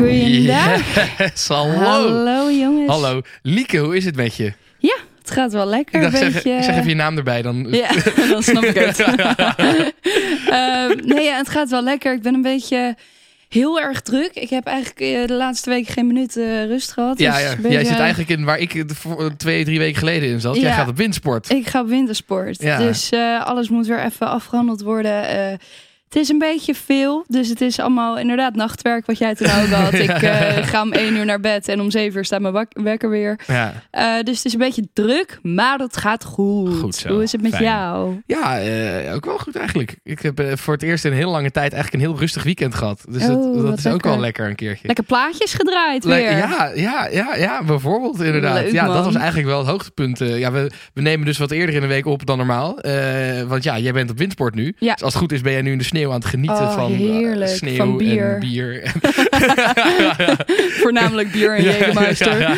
Goeiedag. Yes, hallo. Hallo jongens. Hallo. Lieke, hoe is het met je? Ja, het gaat wel lekker. Ik dacht, zeg, beetje... zeg even je naam erbij. Dan... Ja, dan snap ik het. Ehm, nee, ja, het gaat wel lekker. Ik ben een beetje heel erg druk. Ik heb eigenlijk eh, de laatste week geen minuut eh, rust gehad. ja, dus ja. Jij zit eigenlijk in waar ik twee, drie weken geleden in zat. Jij gaat op windsport. Ik ga op wintersport. Ja. Dus eh, alles moet weer even afgehandeld worden. Het is een beetje veel. Dus het is allemaal inderdaad nachtwerk wat jij toen ook had. Ik eh, ga om één uur naar bed en om zeven uur staat mijn wekker weer. Ja, Eh, dus het is een beetje druk, maar het gaat goed. Goed zo. Hoe is het met Fijn. jou? ja eh, ook wel goed eigenlijk. Ik heb voor het eerst in een hele lange tijd eigenlijk een heel rustig weekend gehad. Dus dat, Oh, dat is ook wel lekker. een keertje. Lekker plaatjes gedraaid Le- weer. Ja, ja, ja, ja, bijvoorbeeld inderdaad. Leuk, ja, dat was eigenlijk wel het hoogtepunt. Ja, we, we nemen dus wat eerder in de week op dan normaal. Want ja, jij bent op windsport nu. Ja. Dus als het goed is ben jij nu in de sneeuw aan het genieten Oh, van eh, heerlijk. sneeuw Van bier. en bier. Voornamelijk bier en Jägermeister.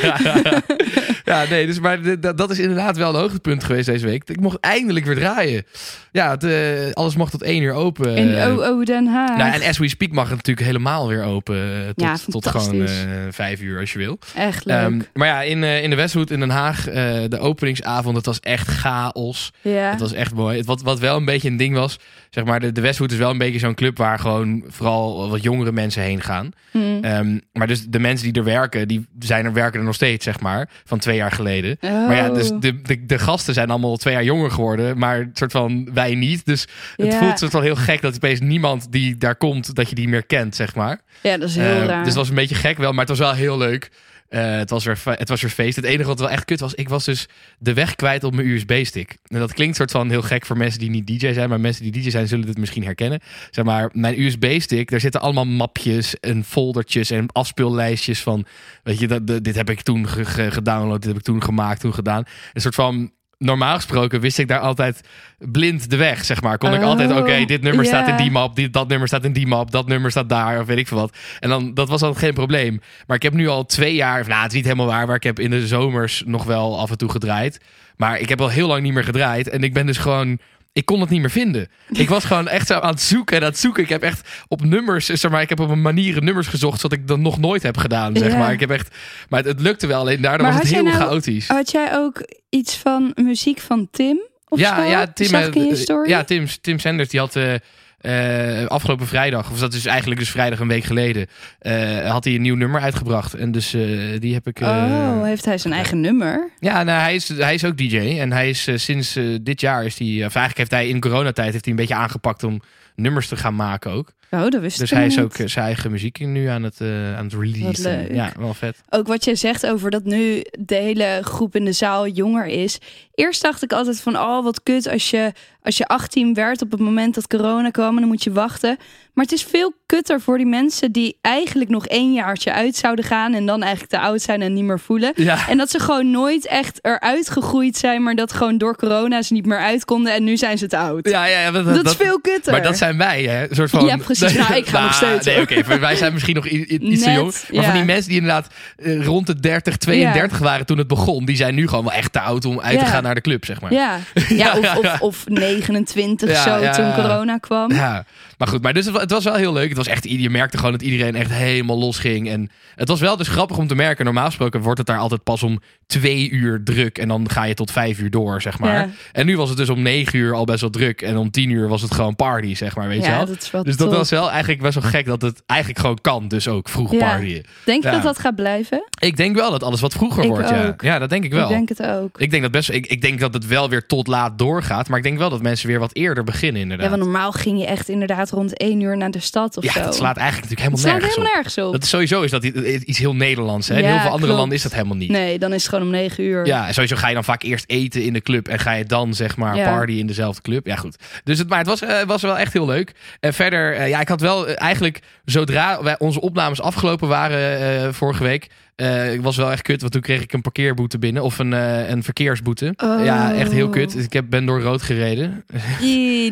Ja, nee, dus maar dat, is inderdaad wel een hoogtepunt geweest deze week. Ik mocht eindelijk weer draaien. Ja, het, eh, alles mocht tot één uur open. In Eh, OO Den Haag. nou, en as we speak mag het natuurlijk helemaal weer open. eh, tot, Ja, tot gewoon eh, vijf uur als je wil. Echt leuk. Ehm, maar ja, in, eh, in de Westhoek in Den Haag, eh, de openingsavond, het was echt chaos. ja. Het was echt mooi. Het, wat, wat wel een beetje een ding was, zeg maar, de, de Westhoek is wel een beetje zo'n club waar gewoon vooral wat jongere mensen heen gaan. Hm. Ehm, maar dus de mensen die er werken, die zijn er, werken er nog steeds, zeg maar, van twee jaar geleden. Oh. Maar ja, dus de, de, de gasten zijn allemaal twee jaar jonger geworden, maar soort van wij niet. Dus het voelt soort van heel gek dat opeens niemand die daar komt, dat je die meer kent, zeg maar. Ja, dat is heel Eh, raar. Dus het was een beetje gek wel, maar het was wel heel leuk. Eh, het, was weer, het was weer feest. Het enige wat wel echt kut was, ik was dus de weg kwijt op mijn USB-stick. En dat klinkt soort van heel gek voor mensen die niet DJ zijn, maar mensen die DJ zijn zullen dit misschien herkennen. Zeg maar, mijn USB-stick, daar zitten allemaal mapjes en foldertjes en afspeellijstjes van, weet je, dat, dit heb ik toen ge- ge- gedownload, dit heb ik toen gemaakt, toen gedaan. Een soort van, normaal gesproken wist ik daar altijd blind de weg, zeg maar. Kon ik Oh, altijd, oké, dit nummer staat in die map, dit, dat nummer staat in die map, dat nummer staat daar, of weet ik veel wat. En dan, dat was altijd geen probleem. Maar ik heb nu al twee jaar, of nou, het is niet helemaal waar, maar ik heb in de zomers nog wel af en toe gedraaid. Maar ik heb al heel lang niet meer gedraaid. En ik ben dus gewoon, ik kon het niet meer vinden. Ik was gewoon echt zo aan het zoeken en aan het zoeken. Ik heb echt op nummers, zeg maar, ik heb op een manier nummers gezocht, zodat ik dat nog nooit heb gedaan, zeg Ja. maar. Ik heb echt, maar het, het lukte wel, alleen daardoor Maar was het heel nou- chaotisch. Had jij ook iets van muziek van Tim? Of ja, zo? ja, Tim, Zag ik in je eh, story? ja, Tim, Tim Sanders, die had eh, eh, afgelopen vrijdag, of dat is eigenlijk dus vrijdag een week geleden, eh, had hij een nieuw nummer uitgebracht. En dus eh, die heb ik. Oh, heeft hij zijn eigen nummer? Ja, nou, hij, is, hij is ook DJ. En hij is sinds dit jaar is hij. Of eigenlijk heeft hij in coronatijd heeft hij een beetje aangepakt om nummers te gaan maken ook. Oh, dat wist Dus hij is ook zijn eigen muziek nu aan het, aan het releasen. Ja, wel vet. Ook wat jij zegt over dat nu de hele groep in de zaal jonger is. Eerst dacht ik altijd van, oh wat kut als je, als je 18 werd op het moment dat corona kwam en dan moet je wachten. Maar het is veel kutter voor die mensen die eigenlijk nog één jaartje uit zouden gaan en dan eigenlijk te oud zijn en niet meer voelen. Ja. En dat ze gewoon nooit echt eruit gegroeid zijn, maar dat gewoon door corona ze niet meer uit konden en nu zijn ze te oud. Ja, ja, ja, dat, dat, dat- is veel kutter. Maar dat zijn wij, hè? Een soort van... Ja, precies. Nou, ik ga nog steeds, Nee, oké. wij zijn misschien nog iets te Net, jong. Maar van die mensen die inderdaad eh, rond de 30, 32 waren toen het begon... die zijn nu gewoon wel echt te oud om uit te gaan naar de club, zeg maar. Ja, ja, of, of, of 29 Ja, zo ja, toen ja. corona kwam. Ja, maar goed, maar dus het, wa- het was wel heel leuk. Het was echt, je merkte gewoon dat iedereen echt helemaal los ging. En het was wel dus grappig om te merken. Normaal gesproken wordt het daar altijd pas om twee uur druk. En dan ga je tot vijf uur door, zeg maar. Ja. En nu was het dus om negen uur al best wel druk. En om tien uur was het gewoon party, zeg maar, weet je ja, wel. dat is wel Dus dat top. was wel eigenlijk best wel gek dat het eigenlijk gewoon kan. Dus ook vroeg Ja. partyen. Denk je Ja. dat dat gaat blijven? Ik denk wel dat alles wat vroeger Ik wordt, ja. ook. Ja, dat denk ik wel. Ik denk het ook. Ik denk dat best. Ik, ik denk dat het wel weer tot laat doorgaat. Maar ik denk wel dat mensen weer wat eerder beginnen, inderdaad. Ja, want normaal ging je echt inderdaad rond één uur naar de stad of Ja, zo. dat slaat eigenlijk natuurlijk helemaal slaat nergens helemaal op. nergens op. Dat is sowieso is dat iets heel Nederlands. Hè? In Ja, heel veel andere klopt. landen is dat helemaal niet. Nee, dan is het gewoon om negen uur. Ja, en sowieso ga je dan vaak eerst eten in de club en ga je dan zeg maar Ja. party in dezelfde club. Ja, goed. Dus het, maar het was, eh, was wel echt heel leuk. En verder, eh, ja, ik had wel eh, eigenlijk zodra wij onze opnames afgelopen waren eh, vorige week, eh was wel echt kut, want toen kreeg ik een parkeerboete binnen of een, eh, een verkeersboete. Oh. Ja, echt heel kut. Ik heb, ben door rood gereden.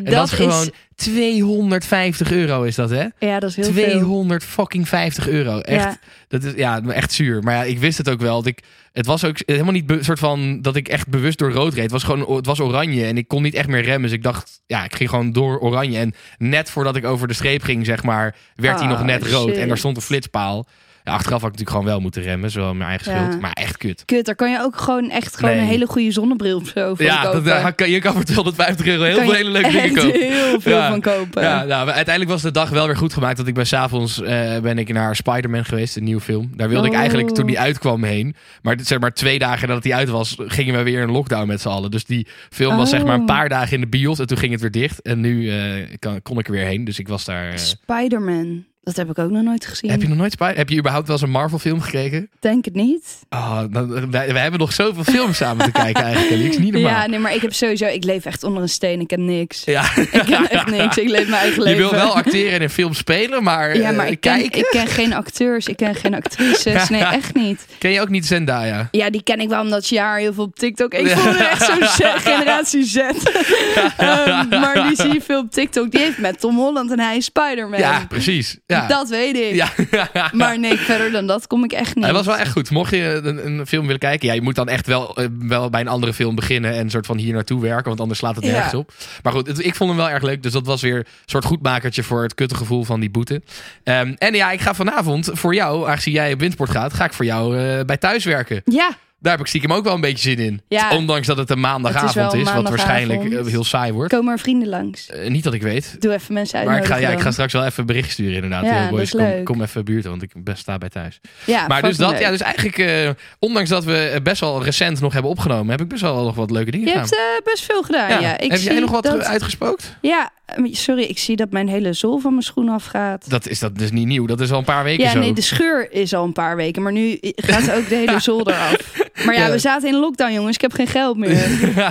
En dat, dat, is gewoon 250 euro is dat, hè? Ja, dat is heel veel. 200 fucking 50 euro. Echt, Ja. dat is ja, echt zuur. Maar ja, ik wist het ook wel. Dat ik, het was ook helemaal niet soort van dat ik echt bewust door rood reed. Het was gewoon het was oranje en ik kon niet echt meer remmen. Dus ik dacht, ja, ik ging gewoon door oranje. En net voordat ik over de streep ging, zeg maar, werd hij Ah, nog net rood. shit. En daar stond een flitspaal. Ja, achteraf had ik natuurlijk gewoon wel moeten remmen. Zo mijn eigen Ja. schuld. Maar echt kut. Kut, daar kan je ook gewoon echt gewoon Nee. een hele goede zonnebril of zo van Ja, dat, kopen. daar kan- je kan voor 250 euro heel veel hele leuke dingen kopen. heel veel Ja. van kopen. Ja, nou, uiteindelijk was de dag wel weer goed gemaakt. Dat ik ben s'avonds eh ben ik naar Spider-Man geweest, een nieuwe film. Daar wilde ik Oh. eigenlijk toen die uitkwam heen. Maar zeg maar twee dagen nadat die uit was, gingen we weer in lockdown met z'n allen. Dus die film was zeg maar een Oh. paar dagen in de bios en toen ging het weer dicht. En nu eh, kan, kon ik er weer heen. Dus ik was daar. eh, Spider-Man. Dat heb ik ook nog nooit gezien. heb je nog nooit Spider? Heb je überhaupt wel eens een Marvel film gekeken? Denk het niet. Oh, dan, wij, wij hebben nog zoveel films samen te kijken eigenlijk. Niet normaal. Ja, nee, maar ik heb sowieso... Ik leef echt onder een steen. Ik ken niks. Ja. Ik ken echt niks. Ik leef mijn eigen Je leven. wil wel acteren en in film spelen, maar, Ja, maar eh, ik ken, ik ken geen acteurs. Ik ken geen actrices. Nee, echt niet. Ken je ook niet Zendaya? Ja, die ken ik wel omdat je haar heel veel op TikTok... Ik voel me echt zo'n generatie Z. Ehm, maar die zie je veel op TikTok. Die heeft met Tom Holland en hij is Spider-Man. Ja, precies. Ja. Dat weet ik. Ja. Maar nee, verder dan dat kom ik echt niet. Hij was wel echt goed. Mocht je een, een film willen kijken, ja, je moet dan echt wel, eh, wel bij een andere film beginnen en een soort van hier naartoe werken, want anders slaat het nergens op. Maar goed, het- ik vond hem wel erg leuk, dus dat was weer een soort goedmakertje voor het kutte gevoel van die boete. Ehm, en ja, ik ga vanavond voor jou, aangezien jij op windsport gaat, ga ik voor jou eh, bij thuis werken. Ja, Daar heb ik stiekem ook wel een beetje zin in. Ja. Ondanks dat het een maandagavond Het is, wat waarschijnlijk eh, heel saai wordt. komen er vrienden langs. Eh, niet dat ik weet. Doe even mensen Maar ik ga, ja, ik ga straks wel even een bericht sturen inderdaad. Ja, Heel boys, kom, kom even buurten, want ik best sta bij thuis. Ja, Maar dus dat, ja, dus eigenlijk, eh, ondanks dat we best wel recent nog hebben opgenomen, heb ik best wel nog wat leuke dingen Je gedaan. hebt eh, best veel gedaan, ja. Ik heb jij nog wat dat... uitgespookt? Ja, sorry, ik zie dat mijn hele zool van mijn schoen afgaat. Dat is, dat is niet nieuw, dat is al een paar weken Ja, zo. nee, de scheur is al een paar weken, maar nu gaat ook de hele zool eraf. Maar ja, Ja. we zaten in lockdown, jongens. Ik heb geen geld meer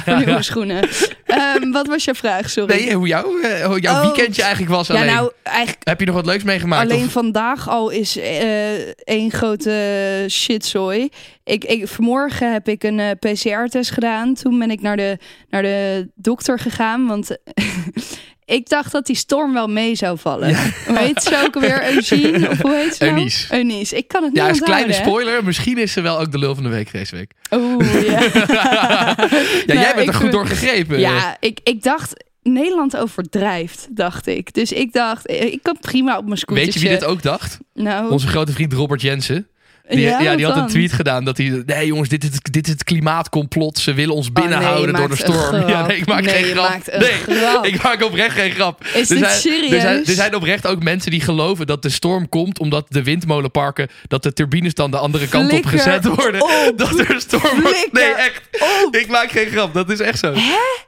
voor nieuwe schoenen. Ehm, wat was je vraag, sorry? Nee, hoe, jou, eh, hoe jouw Oh. weekendje eigenlijk was ja, alleen. nou, eigenlijk Heb je nog wat leuks meegemaakt? alleen of- vandaag al is eh één grote shitzooi. Ik, ik, vanmorgen heb ik een eh, PCR-test gedaan. Toen ben ik naar de, naar de dokter gegaan, want... Ik dacht dat die storm wel mee zou vallen. Hoe heet ze ook alweer? Eugene? Of hoe heet ze nou? Eunice. Eunice. Ik kan het niet ja, een kleine hè? spoiler. Misschien is ze wel ook de lul van de week deze week. Oeh, ja. Ja, jij bent er goed door gegrepen. Ja, ik, ik dacht... Nederland overdrijft, dacht ik. Dus ik dacht, ik kan prima op mijn scootertje. Weet je wie dit ook dacht? Nou, Onze grote vriend Robert Jensen. Die, ja, wat die had een tweet gedaan dat hij... Nee jongens, dit is, dit is het klimaatcomplot. Ze willen ons Oh, nee, binnenhouden door de storm. Ja, nee, ik maak Nee, geen grap. nee, grap. ik maak oprecht geen grap. Is er dit zijn, serieus? Er zijn, er zijn oprecht ook mensen die geloven dat de storm komt... omdat de windmolenparken, dat de turbines dan de andere kant op gezet worden. op. Dat er een storm wordt. Nee, echt. op. Ik maak geen grap. Dat is echt zo.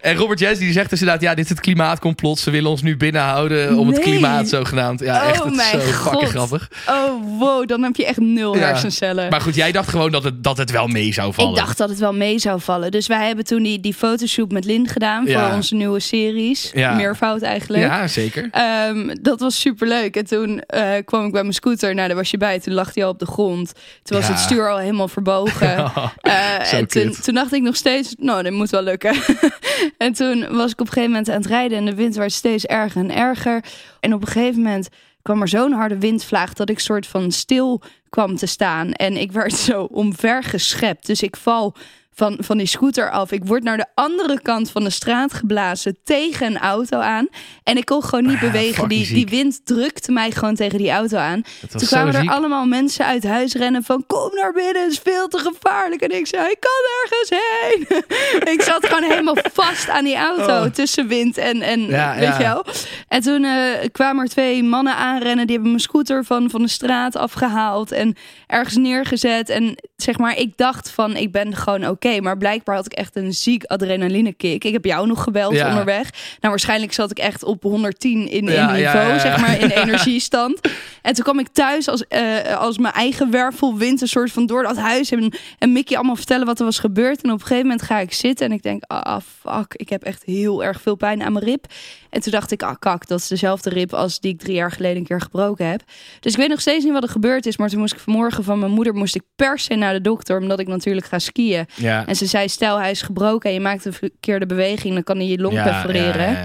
En Robert Jensen die zegt dus inderdaad... ja, dit is het klimaatcomplot. Ze willen ons nu binnenhouden om het klimaat zogenaamd. Ja, Oh echt. Het is zo God. grappig. Oh, wow, dan heb je echt nul Ja. Hersencellen. Maar goed, jij dacht gewoon dat het, dat het wel mee zou vallen. Ik dacht dat het wel mee zou vallen. Dus wij hebben toen die, die fotoshoot met Lin gedaan voor Ja. onze nieuwe series. Ja. Meervoud eigenlijk. Ja, zeker. Ehm, dat was super leuk. En toen eh, kwam ik bij mijn scooter. Nou, daar was je bij. Toen lag hij al op de grond. Toen was Ja. het stuur al helemaal verbogen. Eh, Zo en toen, toen dacht ik nog steeds, nou, dit moet wel lukken. en toen was ik op een gegeven moment aan het rijden en de wind werd steeds erger en erger. En op een gegeven moment kwam er zo'n harde windvlaag dat ik soort van stil kwam te staan. En ik werd zo omver geschept. Dus ik val van, van die scooter af. Ik word naar de andere kant van de straat geblazen tegen een auto aan. En ik kon gewoon niet Ah, bewegen. Die, die wind drukte mij gewoon tegen die auto aan. Toen kwamen er allemaal mensen uit huis rennen van kom naar binnen, het is veel te gevaarlijk. En ik zei, ik kan ergens heen. ik zat gewoon helemaal vast aan die auto Oh. tussen wind en, en Ja, weet ja. je wel. En toen eh, kwamen er twee mannen aanrennen, die hebben mijn scooter van, van de straat afgehaald en ergens neergezet. En zeg maar, ik dacht van ik ben gewoon oké. maar blijkbaar had ik echt een ziek adrenaline kick. Ik heb jou nog gebeld Ja. onderweg. Nou, waarschijnlijk zat ik echt op 110 in, Ja, niveau, ja, zeg maar, in energiestand. En toen kwam ik thuis als, eh, als mijn eigen wervelwind een soort van door dat huis. En, en Mickey allemaal vertellen wat er was gebeurd. En op een gegeven moment ga ik zitten en ik denk, ah fuck, ik heb echt heel erg veel pijn aan mijn rib. En toen dacht ik, ah kak, dat is dezelfde rib als die ik drie jaar geleden een keer gebroken heb. Dus ik weet nog steeds niet wat er gebeurd is. Maar toen moest ik vanmorgen van mijn moeder moest ik per se naar de dokter. Omdat ik natuurlijk ga skiën. Ja. En ze zei, stel hij is gebroken en je maakt een verkeerde beweging. Dan kan hij je long Ja, perforeren.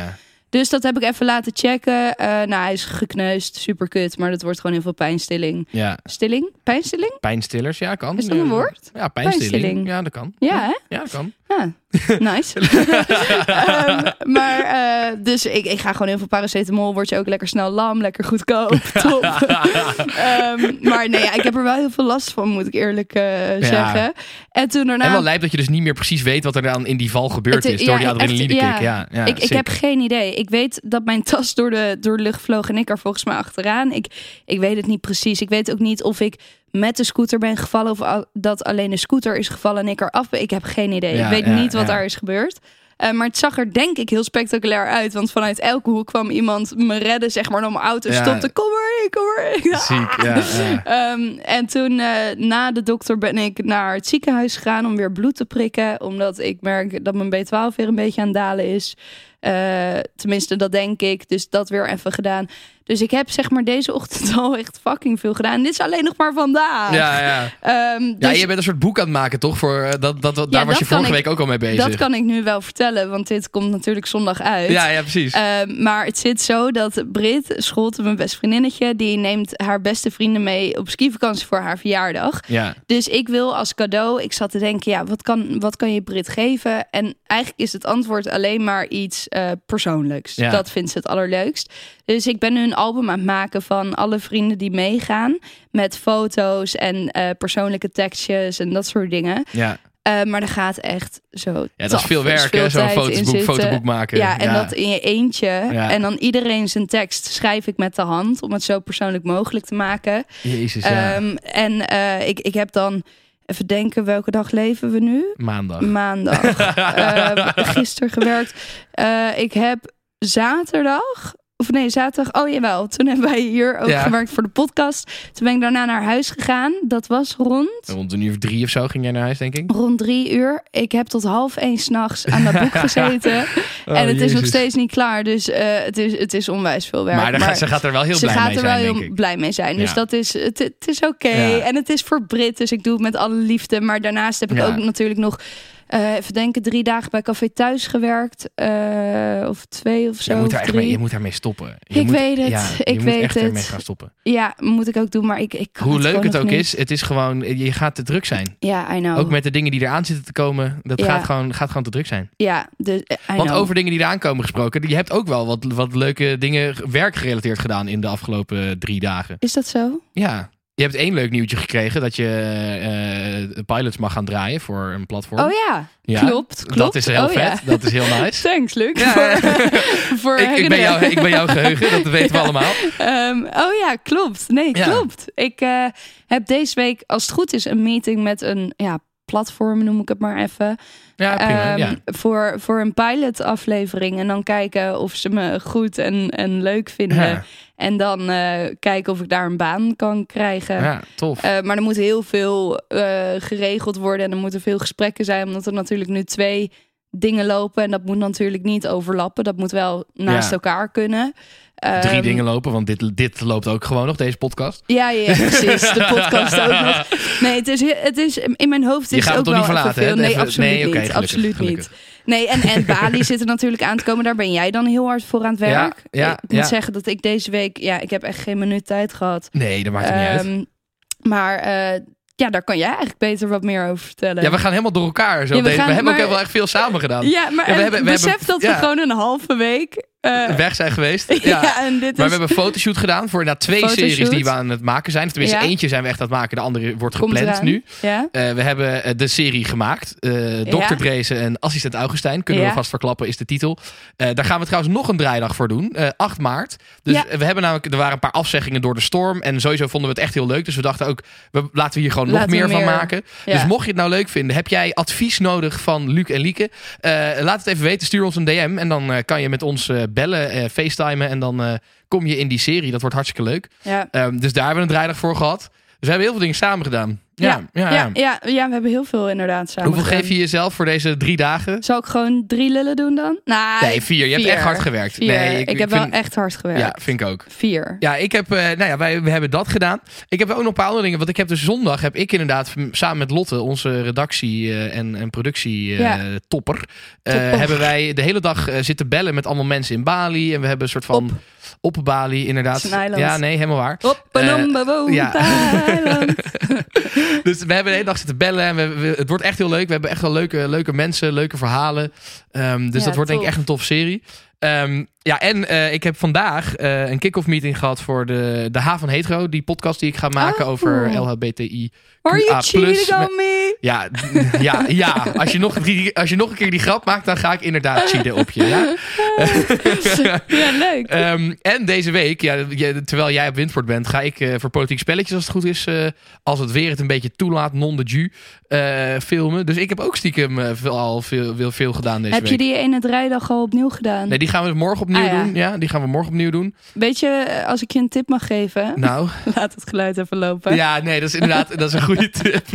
Dus dat heb ik even laten checken. Eh, nou, hij is gekneusd, super kut. Maar dat wordt gewoon heel veel pijnstilling. Ja, Stilling? Pijnstilling? pijnstillers, ja, kan. Is dat een woord? Ja, pijnstilling. Pijnstilling. Ja, dat kan. Ja, hè? Ja, dat kan. Ja, nice. Ehm, maar eh, dus ik, ik ga gewoon heel veel paracetamol. Word je ook lekker snel lam, lekker goedkoop. Top. Ehm, maar nee, ja, ik heb er wel heel veel last van, moet ik eerlijk eh, zeggen. En toen daarna... En wel lijp dat je dus niet meer precies weet wat er dan in die val gebeurd Het- is door ja, die adrenaline kick. ja. Ja, ik, ik heb geen idee. Ik weet dat mijn tas door de, door de lucht vloog en ik er volgens mij achteraan. Ik, ik weet het niet precies. Ik weet ook niet of ik met de scooter ben gevallen of al- dat alleen de scooter is gevallen en ik eraf ben. Ik heb geen idee. Ja, ik weet ja, niet wat daar is gebeurd. Eh, maar het zag er denk ik heel spectaculair uit. Want vanuit elke hoek kwam iemand me redden. Zeg maar, dan mijn auto Ja. stopte. Kom erin, kom erin. Ziek, ja. ja. Ehm, en toen eh, na de dokter ben ik naar het ziekenhuis gegaan om weer bloed te prikken. Omdat ik merk dat mijn B12 weer een beetje aan het dalen is. Eh, tenminste, dat denk ik. Dus dat weer even gedaan. Dus ik heb zeg maar deze ochtend al echt fucking veel gedaan. En dit is alleen nog maar vandaag. Ja, ja. Ehm, ja, dus je bent een soort boek aan het maken, toch? Voor, eh, dat, dat, daar was dat je vorige ik- week ook al mee bezig. dat kan ik nu wel vertellen. Want dit komt natuurlijk zondag uit. Ja, ja, precies. Ehm, maar het zit zo dat Brit, Scholte, mijn beste vriendinnetje, die neemt haar beste vrienden mee op skivakantie voor haar verjaardag. ja. Dus ik wil als cadeau, ik zat te denken, ja, wat kan, wat kan je Brit geven? En eigenlijk is het antwoord alleen maar iets eh, persoonlijks. Ja. Dat vindt ze het allerleukst. Dus ik ben nu een album aan het maken van alle vrienden die meegaan. Met foto's en eh, persoonlijke tekstjes en dat soort dingen. ja. Eh, maar er gaat echt zo. ja, dat is veel er werk, hè? Zo'n fotoboek, fotoboek maken. Ja, en dat in je eentje. Ja. En dan iedereen zijn tekst schrijf ik met de hand om het zo persoonlijk mogelijk te maken. Jezus, ja. Ehm, en eh, ik, ik heb dan even denken, welke dag leven we nu? Maandag. Maandag. Eh, gisteren gewerkt. Ik heb zaterdag. Of nee, zaterdag. Oh jawel. Toen hebben wij hier ook Ja. gewerkt voor de podcast. Toen ben ik daarna naar huis gegaan. Dat was rond, Rond een uur drie of zo ging jij naar huis, denk ik. rond drie uur. Ik heb tot half één s'nachts aan dat boek gezeten. Oh, en het is nog steeds niet klaar. Dus eh, het, is, het is onwijs veel werk. Maar, gaat, ze gaat er wel heel ze blij gaat mee er zijn, wel denk heel ik. blij mee zijn. Dus Ja. dat is, het, het is oké. Ja. En het is voor Brit, dus ik doe het met alle liefde. Maar daarnaast heb ik ook natuurlijk nog, eh, even denken, drie dagen bij Café Thuis gewerkt. Eh, of twee of zo. Je moet, daar mee, je moet daarmee stoppen. Je Ik moet, weet het, Ja, ik je weet moet echt het. ermee gaan stoppen. Ja, moet ik ook doen. Maar ik, ik kan Hoe het leuk het ook niet. is, het is gewoon, je gaat te druk zijn. Ja, I know. Ook met de dingen die eraan zitten te komen, dat gaat, gewoon, gaat gewoon te druk zijn. Ja, dus, I Want know. over dingen die eraan komen gesproken, je hebt ook wel wat, wat leuke dingen werkgerelateerd gedaan in de afgelopen drie dagen. Is dat zo? Ja, je hebt één leuk nieuwtje gekregen dat je eh, pilots mag gaan draaien voor een platform. Oh ja, Ja, klopt, klopt. Dat is heel Oh, vet, ja. dat is heel nice. Thanks, Luc. Ja, voor, voor ik, ik, ben jou, ik ben jouw geheugen, dat weten we allemaal. Ehm, oh ja, klopt. Nee, Ja. klopt. Ik eh, heb deze week, als het goed is, een meeting met een ja, platform, noem ik het maar even. Ja, prima. Ehm, ja. voor, voor een pilot aflevering. En dan kijken of ze me goed en, en leuk vinden. Ja. En dan eh, kijken of ik daar een baan kan krijgen. ja, tof. Eh, maar er moet heel veel eh, geregeld worden. En er moeten veel gesprekken zijn. Omdat er natuurlijk nu twee dingen lopen. En dat moet natuurlijk niet overlappen. Dat moet wel naast Ja. elkaar kunnen. Drie Ehm, dingen lopen, want dit, dit loopt ook gewoon nog, deze podcast. Ja, ja, precies. De podcast ook nog. Nee, het is, het is in mijn hoofd is het ook wel verlaten, veel. Nee, absoluut nee, niet. gelukkig, absoluut gelukkig. niet. Nee, en, en Bali zit er natuurlijk aan te komen. Daar ben jij dan heel hard voor aan het Ja, werk. ja, ik moet ja. zeggen dat ik deze week... Ja, ik heb echt geen minuut tijd gehad. Nee, dat maakt het niet uit. Ehm, maar eh, ja, daar kan jij eigenlijk beter wat meer over vertellen. Ja, we gaan helemaal door elkaar. Zo Ja, we we, hebben ook wel echt veel samen gedaan. Ja, maar Ja, we en hebben- we besef hebben- dat we ja. gewoon een halve week eh, weg zijn geweest. ja. Ja. en dit Maar is we hebben een fotoshoot gedaan voor inderdaad twee series die we aan het maken zijn. Of tenminste, Ja. eentje zijn we echt aan het maken. De andere wordt komt gepland eraan. nu. Ja. Eh, we hebben eh, de serie gemaakt. Eh Dr. Dreesen en Assistent Augustijn. Kunnen we vast verklappen, is de titel. Daar gaan we trouwens nog een draaidag voor doen. eh 8 maart. Dus we hebben namelijk, er waren een paar afzeggingen door de storm. En sowieso vonden we het echt heel leuk. Dus we dachten ook, we, laten we hier gewoon Laten nog we meer van meer. maken. Dus mocht je het nou leuk vinden, heb jij advies nodig van Luc en Lieke? Laat het even weten, stuur ons een DM. En dan kan je met ons bellen, eh, facetimen. En dan eh, kom je in die serie. Dat wordt hartstikke leuk. Ja. Ehm, dus daar hebben we een draaidag voor gehad. Dus we hebben heel veel dingen samen gedaan. Ja, ja, Ja, ja, ja, we hebben heel veel inderdaad samen Hoeveel gedaan. geef je jezelf voor deze drie dagen? Zal ik gewoon drie lullen doen dan? Nou, Nee, vier. Je hebt echt hard gewerkt. Vier. Nee, ik, heb wel vind- echt hard gewerkt. Ja, vind ik ook. Vier. Ja, ik heb, eh, nou ja, wij we hebben dat gedaan. Ik heb ook nog een paar andere dingen. Want ik heb dus zondag, heb ik inderdaad samen met Lotte, onze redactie eh, en, en productie eh, Topper. hebben wij de hele dag zitten bellen met allemaal mensen in Bali. En we hebben een soort van op, Bali, inderdaad. Ja, nee, helemaal waar. Op Eh, ja. Dus we hebben de hele dag zitten bellen. En we, we- het wordt echt heel leuk. We hebben echt wel leuke, leuke mensen, leuke verhalen. Ehm, dus Ja, dat wordt denk ik echt een tof serie. Ehm, ja, en eh, ik heb vandaag eh, een kick-off meeting gehad voor de, de H van Hetero. Die podcast die ik ga maken Oh. over LHBTI. Are you QA+. cheating on me? Ja, ja, ja. Als, je nog, drie- als je nog een keer die grap maakt, dan ga ik inderdaad cheaten op je. Ja? Ja, leuk. Ehm, en deze week, ja, je- terwijl jij op Windvoort bent, ga ik eh, voor politiek spelletjes, als het goed is, als het weer het een beetje toelaat, non de ju, filmen. Dus ik heb ook stiekem veel, al veel, veel, veel gedaan deze Heb week. je die ene draaidag al opnieuw gedaan? Nee, die gaan we morgen opnieuw Ah, ja. doen. Ja, die gaan we morgen opnieuw doen. Weet je, eh, als ik je een tip mag geven, Nou, laat het geluid even lopen. ja, nee, dat is inderdaad dat is een goede tip.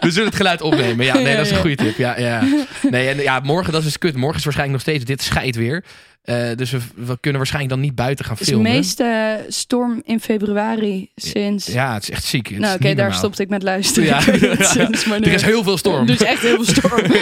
we zullen het geluid opnemen. Ja, nee, dat is een goede tip. Ja, ja. Nee, en ja, morgen, dat is dus kut. Morgen is waarschijnlijk nog steeds dit scheid weer. Eh, dus we, we kunnen waarschijnlijk dan niet buiten gaan Het is de filmen. meeste storm in februari sinds... Ja, het is echt ziek. Het nou oké, daar stopte ik met luisteren. Ja. Sinds. Er is heel veel storm. Er is echt heel veel storm.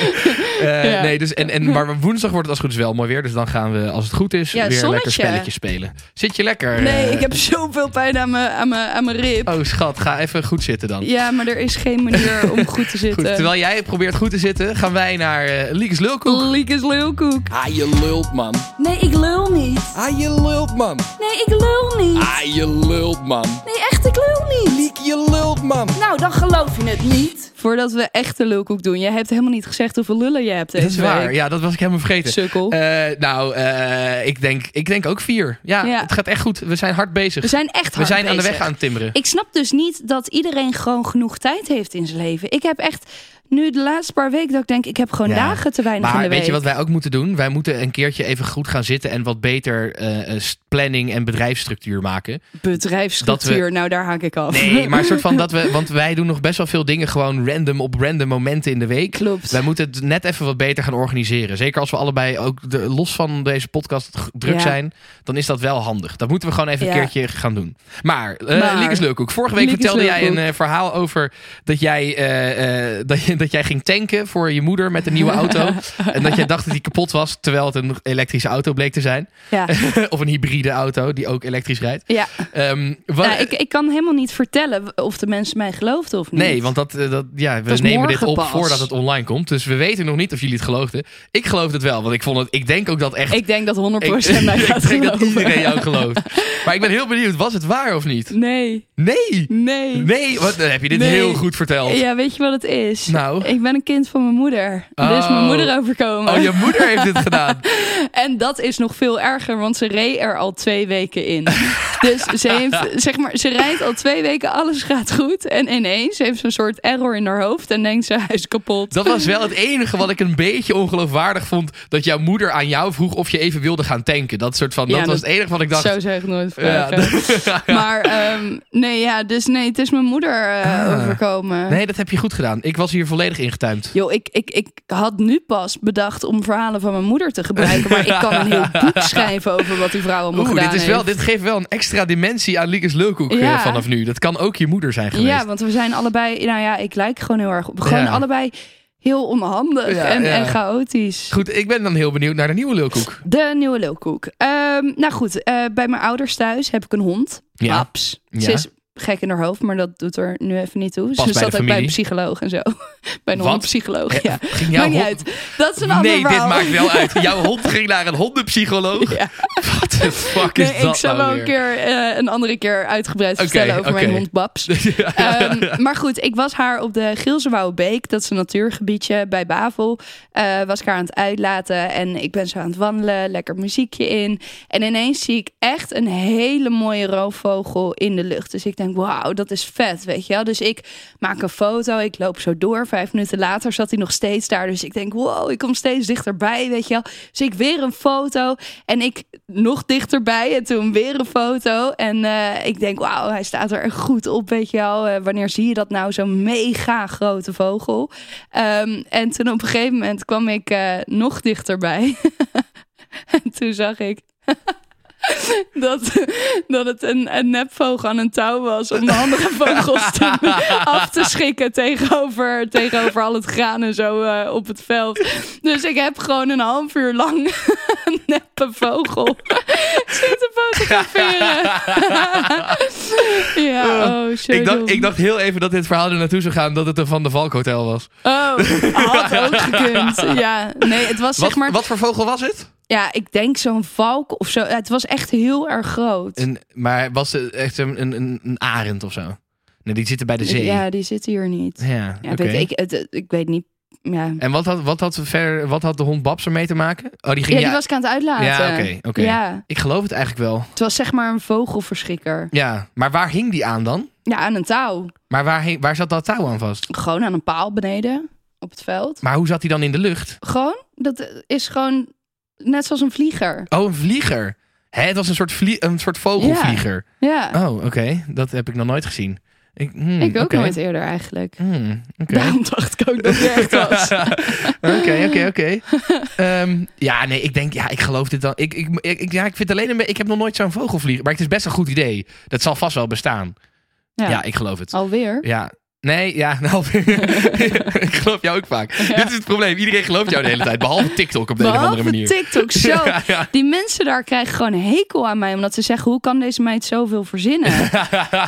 Eh, Ja. Nee, dus, en, en, maar woensdag wordt het als het goed is wel mooi weer. Dus dan gaan we, als het goed is, Ja, weer zonnetje. lekker spelletjes spelen. Zit je lekker? Nee, eh? ik heb zoveel pijn aan mijn, aan mijn, aan mijn rib. Oh schat, ga even goed zitten dan. Ja, maar er is geen manier om goed te zitten. Goed, terwijl jij probeert goed te zitten, gaan wij naar eh Liekes Lulkoek. Liek is lulkoek. Ah, je lult, man. Nee, ik lul niet. Ah, je lult, man. Nee, ik lul niet. Ah, je lult, man. Nee, echt, ik lul niet. Liek, je lult, man. Nou, dan geloof je het niet. Voordat we echte lulkoek doen. Jij hebt helemaal niet gezegd hoeveel lullen je hebt deze Dat is waar, week. ja, dat was ik helemaal vergeten. Sukkel. Eh, nou, eh, ik, denk, ik denk ook vier. Ja, Ja. het gaat echt goed. We zijn hard bezig. we zijn echt We hard zijn aan de bezig. weg aan het timmeren. Ik snap dus niet dat iedereen gewoon genoeg tijd heeft in zijn leven. Ik heb echt nu de laatste paar weken dat ik denk, ik heb gewoon Ja, dagen te weinig in Maar de weet week. je wat wij ook moeten doen? Wij moeten een keertje even goed gaan zitten en wat beter eh, eh, planning en bedrijfsstructuur maken. Bedrijfsstructuur, nou daar haak ik af. Nee, maar een soort van dat we, want wij doen nog best wel veel dingen gewoon random op random momenten in de week. Klopt. Wij moeten het net even wat beter gaan organiseren. Zeker als we allebei ook de, los van deze podcast druk Ja. zijn, dan is dat wel handig. Dat moeten we gewoon even Ja. een keertje gaan doen. Maar, eh Maar- Liekes Leukhoek, vorige week Liekes vertelde jij een eh, verhaal over dat jij, dat, je, dat jij ging tanken voor je moeder met een nieuwe auto. en dat jij dacht dat die kapot was, terwijl het een elektrische auto bleek te zijn. Ja. of een hybride auto die ook elektrisch rijdt. ja. Ehm, wa- Nou, ik, ik kan helemaal niet vertellen of de mensen mij geloofden of niet. Nee, want dat, eh, dat, ja, we Dat nemen dit op pas. voordat het online komt. Dus we weten nog niet of jullie het geloofden. Ik geloof het wel, want ik vond het. Ik denk ook dat echt. Ik denk dat 100% ik, mij ik gaat denk dat iedereen jou gelooft. Maar ik ben heel benieuwd, was het waar of niet? Nee, Nee! nee. Nee, wat, dan heb je dit Nee. heel goed verteld. Ja, weet je wat het is? Nou. Ik ben een kind van mijn moeder. Oh. Dus mijn moeder overkomen. Oh, je moeder heeft dit gedaan. En dat is nog veel erger, want ze reed er al twee weken in. dus ze, heeft, zeg maar, ze rijdt al twee weken, alles gaat goed. En ineens heeft ze een soort error in haar hoofd en denkt ze, hij is kapot. Dat was wel het enige wat ik een beetje ongeloofwaardig vond. Dat jouw moeder aan jou vroeg of je even wilde gaan tanken. Dat soort van. Ja, dat was het enige wat ik dacht. Zo zeg ik nooit Ja. Maar ehm, nee, ja, dus nee, het is mijn moeder eh, Ah. overkomen. Nee, dat heb je goed gedaan. Ik was hier volledig ingetuimd. Yo, ik, ik, ik had nu pas bedacht om verhalen van mijn moeder te gebruiken. Maar ik kan een heel boek schrijven over wat die vrouw allemaal Oeh, gedaan dit, is wel, heeft. dit geeft wel een extra dimensie aan Liekes Leukhoek eh, vanaf nu. Dat kan ook je moeder zijn geweest. Ja, want we zijn allebei, nou ja, ik lijk gewoon heel erg op. Gewoon Ja. allebei heel onhandig Ja, en, ja. en chaotisch. Goed, ik ben dan heel benieuwd naar de nieuwe Leukhoek. De nieuwe lulkoek. Ehm, nou goed, eh, bij mijn ouders thuis heb ik een hond. Ja. Paps. Ja. Ze is gek in haar hoofd, maar dat doet er nu even niet toe. Past Ze zat ook bij een psycholoog en zo. bij een Wat? hondenpsycholoog, ja. Ging jouw hond- uit. Dat is een ander Nee, dit maakt wel uit. Jouw hond ging naar een hondenpsycholoog. Ja. Wat de fuck is dat ik zal nou wel een keer eh, een andere keer uitgebreid vertellen over mijn hond Babs. Ja. Ehm, maar goed, ik was haar op de Beek, dat is een natuurgebiedje bij Bavel, eh, was ik haar aan het uitlaten en ik ben zo aan het wandelen, lekker muziekje in. En ineens zie ik echt een hele mooie roofvogel in de lucht. Dus ik denk, wauw, dat is vet, weet je wel. Dus ik maak een foto, ik loop zo door. Vijf minuten later zat hij nog steeds daar. Dus ik denk, wow, ik kom steeds dichterbij, weet je wel. Dus ik weer een foto en ik nog dichterbij en toen weer een foto. En eh, ik denk, wauw, hij staat er echt goed op, weet je wel. Eh, wanneer zie je dat nou, zo'n mega grote vogel? Ehm, en toen op een gegeven moment kwam ik eh, nog dichterbij. en toen zag ik... Dat, dat het een, een nepvogel aan een touw was om de andere vogels te, af te schikken tegenover, tegenover al het graan en zo eh, op het veld. Dus ik heb gewoon een half uur lang een neppe vogel zitten fotograferen. ja, oh, zo ik, dacht, ik dacht heel even dat dit verhaal er naartoe zou gaan dat het een Van de Valk hotel was. Oh, had ook gekund. Ja, nee, het was Wat, zeg maar... wat voor vogel was het? Ja, ik denk zo'n valk of zo. Het was echt heel erg groot. Een, maar was het echt een, een, een, arend of zo? Nee, die zitten bij de zee. Ja, die zit hier niet. Ja, weet ik, het, ik weet niet. Ja, En wat had, wat, had verder, wat had de hond Babs ermee te maken? Oh, die ja ging die ja- was ik aan het uitlaten. Ja, oké, oké. Ja, Ik geloof het eigenlijk wel. het was zeg maar een vogelverschrikker. Ja, maar waar hing die aan dan? Ja, aan een touw. Maar waar, hing, waar zat dat touw aan vast? Gewoon aan een paal beneden op het veld. Maar hoe zat hij dan in de lucht? Gewoon, dat is gewoon net zoals een vlieger. Oh, een vlieger. Hè, het was een soort, vlie een soort vogelvlieger. Ja, Oh, oké. Dat heb ik nog nooit gezien. Ik, hmm, ik ook nooit eerder eigenlijk. Hmm. Daarom dacht ik ook dat het echt was. Oké, oké, oké. Ehm, Ja, nee, ik denk, ja, ik geloof dit dan. Ik, ik, ik, ja, ik vind alleen een Ik heb nog nooit zo'n vogelvlieger. Maar het is best een goed idee. Dat zal vast wel bestaan. Ja, Ja, ik geloof het. alweer. Ja. Nee, ja, nou, ik geloof jou ook vaak. Dit is het probleem. Iedereen gelooft jou de hele tijd. Behalve TikTok op de een of andere manier. TikTok, zo. Ja, ja. Die mensen daar krijgen gewoon een hekel aan mij. Omdat ze zeggen, hoe kan deze meid zoveel verzinnen?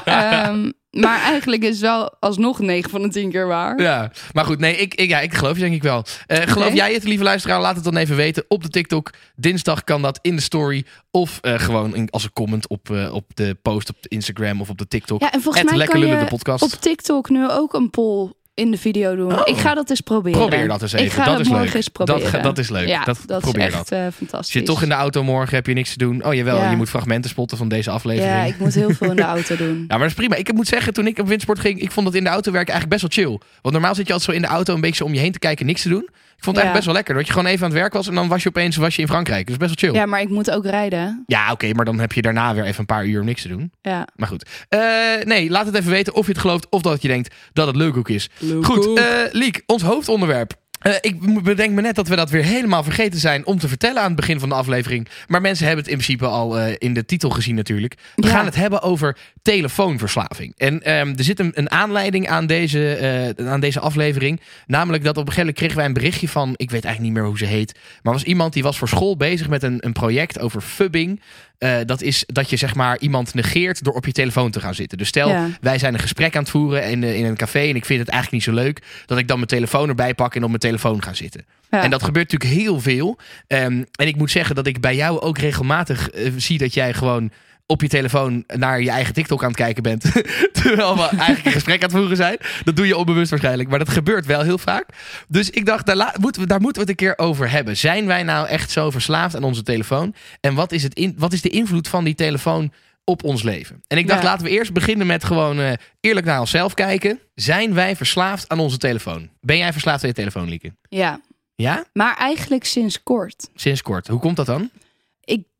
Ehm, maar eigenlijk is wel alsnog 9 van de 10 keer waar. Ja, maar goed, nee, ik, ik, ja, ik geloof je denk ik wel. Eh, geloof jij het, lieve luisteraar? Laat het dan even weten op de TikTok. Dinsdag kan dat in de story. Of eh, gewoon in- als een comment op, eh, op de post op de Instagram of op de TikTok. Ja, en volgens mij Lekker kan Lullen, je de podcast. op TikTok nu ook een poll in de video doen. Oh. Ik ga dat eens proberen. Probeer dat eens even. Ik ga dat dat is morgen leuk. eens proberen. Dat, ga- dat is leuk. Ja, dat, dat probeer is echt dat. Als fantastisch. je toch in de auto morgen heb je niks te doen. Oh jawel, Ja. je moet fragmenten spotten van deze aflevering. Ja, ik moet heel veel in de auto doen. Ja, maar dat is prima. Ik moet zeggen, toen ik op windsport ging, ik vond dat in de auto werken eigenlijk best wel chill. Want normaal zit je altijd zo in de auto een beetje zo om je heen te kijken, niks te doen. Ik vond het Ja. eigenlijk best wel lekker. Dat je gewoon even aan het werk was en dan was je opeens was je in Frankrijk. Dus best wel chill. Ja, maar ik moet ook rijden. Ja, oké, maar dan heb je daarna weer even een paar uur om niks te doen. Ja. Maar goed. Eh, nee, laat het even weten of je het gelooft of dat je denkt dat het leuk ook is. Goed, eh Liek, ons hoofdonderwerp. Eh, ik bedenk me net dat we dat weer helemaal vergeten zijn om te vertellen aan het begin van de aflevering. Maar mensen hebben het in principe al eh, in de titel gezien natuurlijk. We Ja. gaan het hebben over telefoonverslaving. En ehm, er zit een, een aanleiding aan deze, eh, aan deze aflevering. Namelijk dat op een gegeven moment kregen wij een berichtje van, ik weet eigenlijk niet meer hoe ze heet. Maar was iemand die was voor school bezig met een, een project over fubbing. Eh, dat is dat je zeg maar iemand negeert door op je telefoon te gaan zitten. Dus stel, Ja. wij zijn een gesprek aan het voeren in, eh, in een café en ik vind het eigenlijk niet zo leuk dat ik dan mijn telefoon erbij pak en op mijn telefoon ga zitten. Ja. En dat gebeurt natuurlijk heel veel. Ehm, en ik moet zeggen dat ik bij jou ook regelmatig eh, zie dat jij gewoon op je telefoon naar je eigen TikTok aan het kijken bent. Terwijl we eigenlijk een gesprek aan het voeren zijn. Dat doe je onbewust waarschijnlijk. Maar dat gebeurt wel heel vaak. Dus ik dacht, daar, moeten we, daar moeten we het een keer over hebben. Zijn wij nou echt zo verslaafd aan onze telefoon? En wat is, het in, wat is de invloed van die telefoon op ons leven? En ik dacht, Ja. laten we eerst beginnen met gewoon eh, eerlijk naar onszelf kijken. Zijn wij verslaafd aan onze telefoon? Ben jij verslaafd aan je telefoon, Lieke? ja, Ja? maar eigenlijk sinds kort. Sinds kort. Hoe komt dat dan?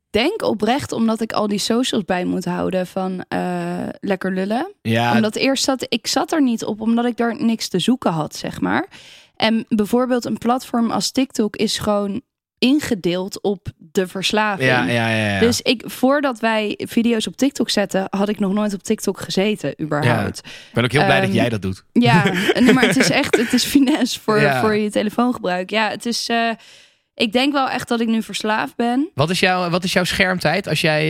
Denk oprecht omdat ik al die socials bij moet houden van eh, lekker lullen. Ja, Omdat eerst zat ik zat er niet op, omdat ik daar niks te zoeken had, zeg maar. En bijvoorbeeld een platform als TikTok is gewoon ingedeeld op de verslaving. ja, ja, ja, ja. Dus ik, voordat wij video's op TikTok zetten, had ik nog nooit op TikTok gezeten, überhaupt. ik ben ook heel blij dat Ehm, jij dat doet. Ja, nee, maar het is echt, het is finesse voor, Ja. voor je telefoongebruik. Ja, het is, eh, Ik denk wel echt dat ik nu verslaafd ben. Wat is, jouw, wat is jouw schermtijd als jij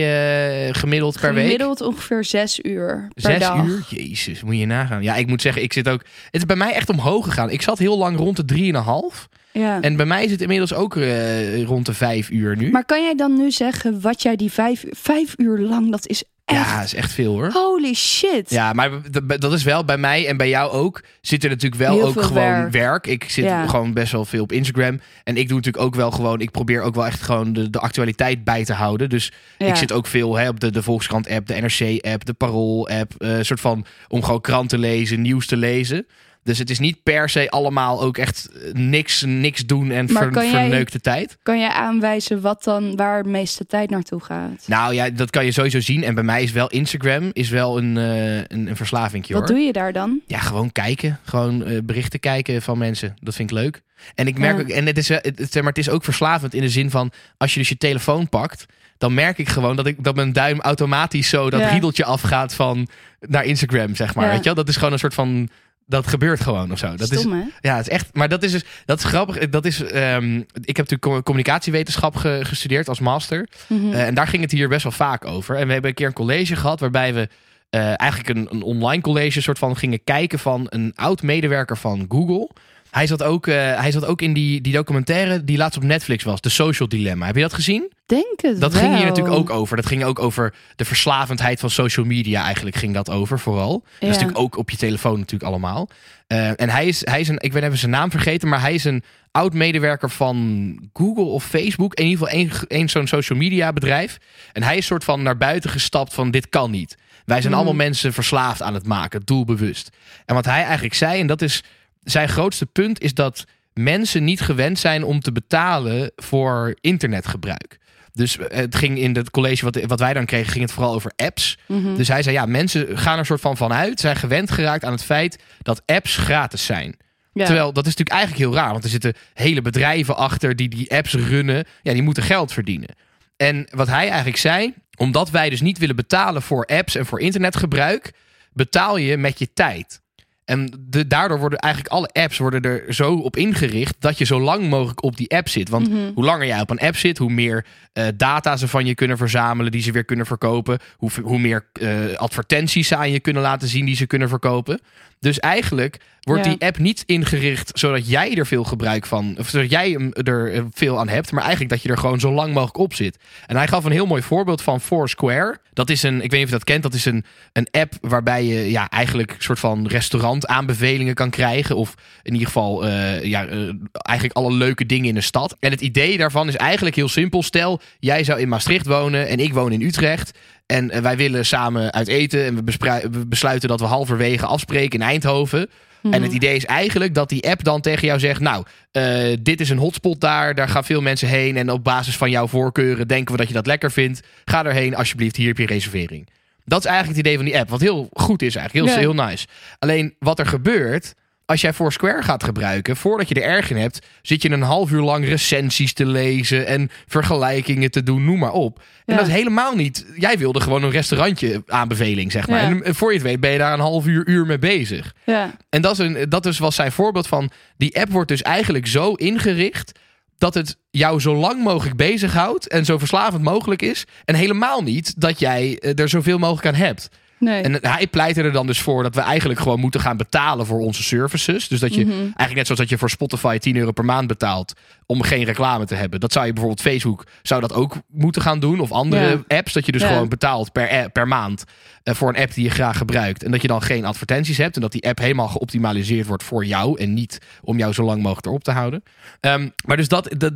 eh, gemiddeld per week? Gemiddeld ongeveer zes uur per Zes dag. uur? Jezus, moet je nagaan. Ja, ik moet zeggen, ik zit ook... Het is bij mij echt omhoog gegaan. Ik zat heel lang rond de drieënhalf. Ja. En bij mij is het inmiddels ook eh, rond de vijf uur nu. Maar kan jij dan nu zeggen wat jij die vijf, vijf uur lang, dat is echt... ja, is echt veel hoor. Holy shit. Ja, maar dat is wel bij mij en bij jou ook. Zit er natuurlijk wel Heel ook gewoon werk. werk. Ik zit Ja. gewoon best wel veel op Instagram. En ik doe natuurlijk ook wel gewoon. Ik probeer ook wel echt gewoon de, de actualiteit bij te houden. Dus Ja. ik zit ook veel hè, op de, de Volkskrant-app, de NRC-app, de Parool-app. eh, soort van om gewoon krant te lezen, nieuws te lezen. Dus het is niet per se allemaal ook echt eh, niks, niks doen en ver, jij- verneukte tijd. Kan jij aanwijzen wat dan, waar de meeste tijd naartoe gaat? Nou ja, dat kan je sowieso zien. En bij mij is wel Instagram is wel een, eh een, een verslaving. wat doe je daar dan? Ja, gewoon kijken. Gewoon eh, berichten kijken van mensen. Dat vind ik leuk. En ik merk Ja. ook, en het is, het- maar het is ook verslavend in de zin van als je dus je telefoon pakt, dan merk ik gewoon dat ik dat mijn duim automatisch zo dat Ja. riedeltje afgaat van naar Instagram, zeg maar. Ja. Weet je wel? Dat is gewoon een soort van dat gebeurt gewoon of zo. Dat is, hè? ja, het is echt. Maar dat is dus dat is grappig. Dat is. ehm, ik heb natuurlijk co- communicatiewetenschap ge- gestudeerd als master. Mhm. Eh, en daar ging het hier best wel vaak over. En we hebben een keer een college gehad waarbij we eh, eigenlijk een, een online college soort van gingen kijken van een oud medewerker van Google. Hij zat ook, eh, hij zat ook in die, die documentaire die laatst op Netflix was, The Social Dilemma. Heb je dat gezien? Denk het Dat wel. ging hier natuurlijk ook over. Dat ging ook over de verslavendheid van social media. Eigenlijk ging dat over vooral. Dat is natuurlijk ook op je telefoon natuurlijk allemaal. Eh, en hij is, hij is een, ik ben even zijn naam vergeten, maar hij is een oud medewerker van Google of Facebook. In ieder geval één, zo'n social media bedrijf. En hij is soort van naar buiten gestapt van dit kan niet. Wij zijn Mhm. allemaal mensen verslaafd aan het maken, doelbewust. En wat hij eigenlijk zei, en dat is zijn grootste punt, is dat mensen niet gewend zijn om te betalen voor internetgebruik. Dus eh, het ging in het college wat, wat wij dan kregen, ging het vooral over apps. Mhm. Dus hij zei, ja, mensen gaan er soort van vanuit, zijn gewend geraakt aan het feit dat apps gratis zijn. Ja. Terwijl dat is natuurlijk eigenlijk heel raar, want er zitten hele bedrijven achter die die apps runnen. Ja, die moeten geld verdienen. En wat hij eigenlijk zei, omdat wij dus niet willen betalen voor apps en voor internetgebruik, betaal je met je tijd. En de, daardoor worden eigenlijk alle apps worden er zo op ingericht dat je zo lang mogelijk op die app zit. Want Mhm. hoe langer jij op een app zit, hoe meer eh, data ze van je kunnen verzamelen, die ze weer kunnen verkopen. Hoe, hoe meer eh, advertenties ze aan je kunnen laten zien, die ze kunnen verkopen. Dus eigenlijk wordt Ja. die app niet ingericht zodat jij er veel gebruik van, of zodat jij hem er eh, veel aan hebt, maar eigenlijk dat je er gewoon zo lang mogelijk op zit. En hij gaf een heel mooi voorbeeld van Foursquare. Dat is een, ik weet niet of je dat kent, dat is een, een app waarbij je ja, eigenlijk een soort van restaurantaanbevelingen kan krijgen. Of in ieder geval eh, ja, eh, eigenlijk alle leuke dingen in de stad. En het idee daarvan is eigenlijk heel simpel. Stel, jij zou in Maastricht wonen en ik woon in Utrecht. En wij willen samen uit eten. En we, we besluiten dat we halverwege afspreken in Eindhoven. Mhm. En het idee is eigenlijk dat die app dan tegen jou zegt: Nou, eh, dit is een hotspot daar. Daar gaan veel mensen heen. En op basis van jouw voorkeuren denken we dat je dat lekker vindt. Ga erheen, alsjeblieft. Hier heb je reservering. Dat is eigenlijk het idee van die app. Wat heel goed is eigenlijk. Heel, Ja. heel nice. Alleen wat er gebeurt. Als jij Foursquare gaat gebruiken, voordat je er erg in hebt, zit je een half uur lang recensies te lezen en vergelijkingen te doen, noem maar op. En Ja. dat is helemaal niet. Jij wilde gewoon een restaurantje aanbeveling, zeg maar. Ja. En voor je het weet ben je daar een half uur, uur mee bezig. Ja. En dat, is een, dat is, was zijn voorbeeld van. Die app wordt dus eigenlijk zo ingericht. dat het jou zo lang mogelijk bezighoudt. en zo verslavend mogelijk is. En helemaal niet dat jij eh, er zoveel mogelijk aan hebt. Nee. En hij pleitte er dan dus voor dat we eigenlijk gewoon moeten gaan betalen voor onze services. Dus dat je Mhm. eigenlijk net zoals dat je voor Spotify 10 euro per maand betaalt om geen reclame te hebben. Dat zou je bijvoorbeeld Facebook zou dat ook moeten gaan doen. Of andere Ja. apps. Dat je dus Ja. gewoon betaalt per, per maand eh, voor een app die je graag gebruikt. En dat je dan geen advertenties hebt. En dat die app helemaal geoptimaliseerd wordt voor jou. En niet om jou zo lang mogelijk erop te houden. Ehm, maar dus dat, dat,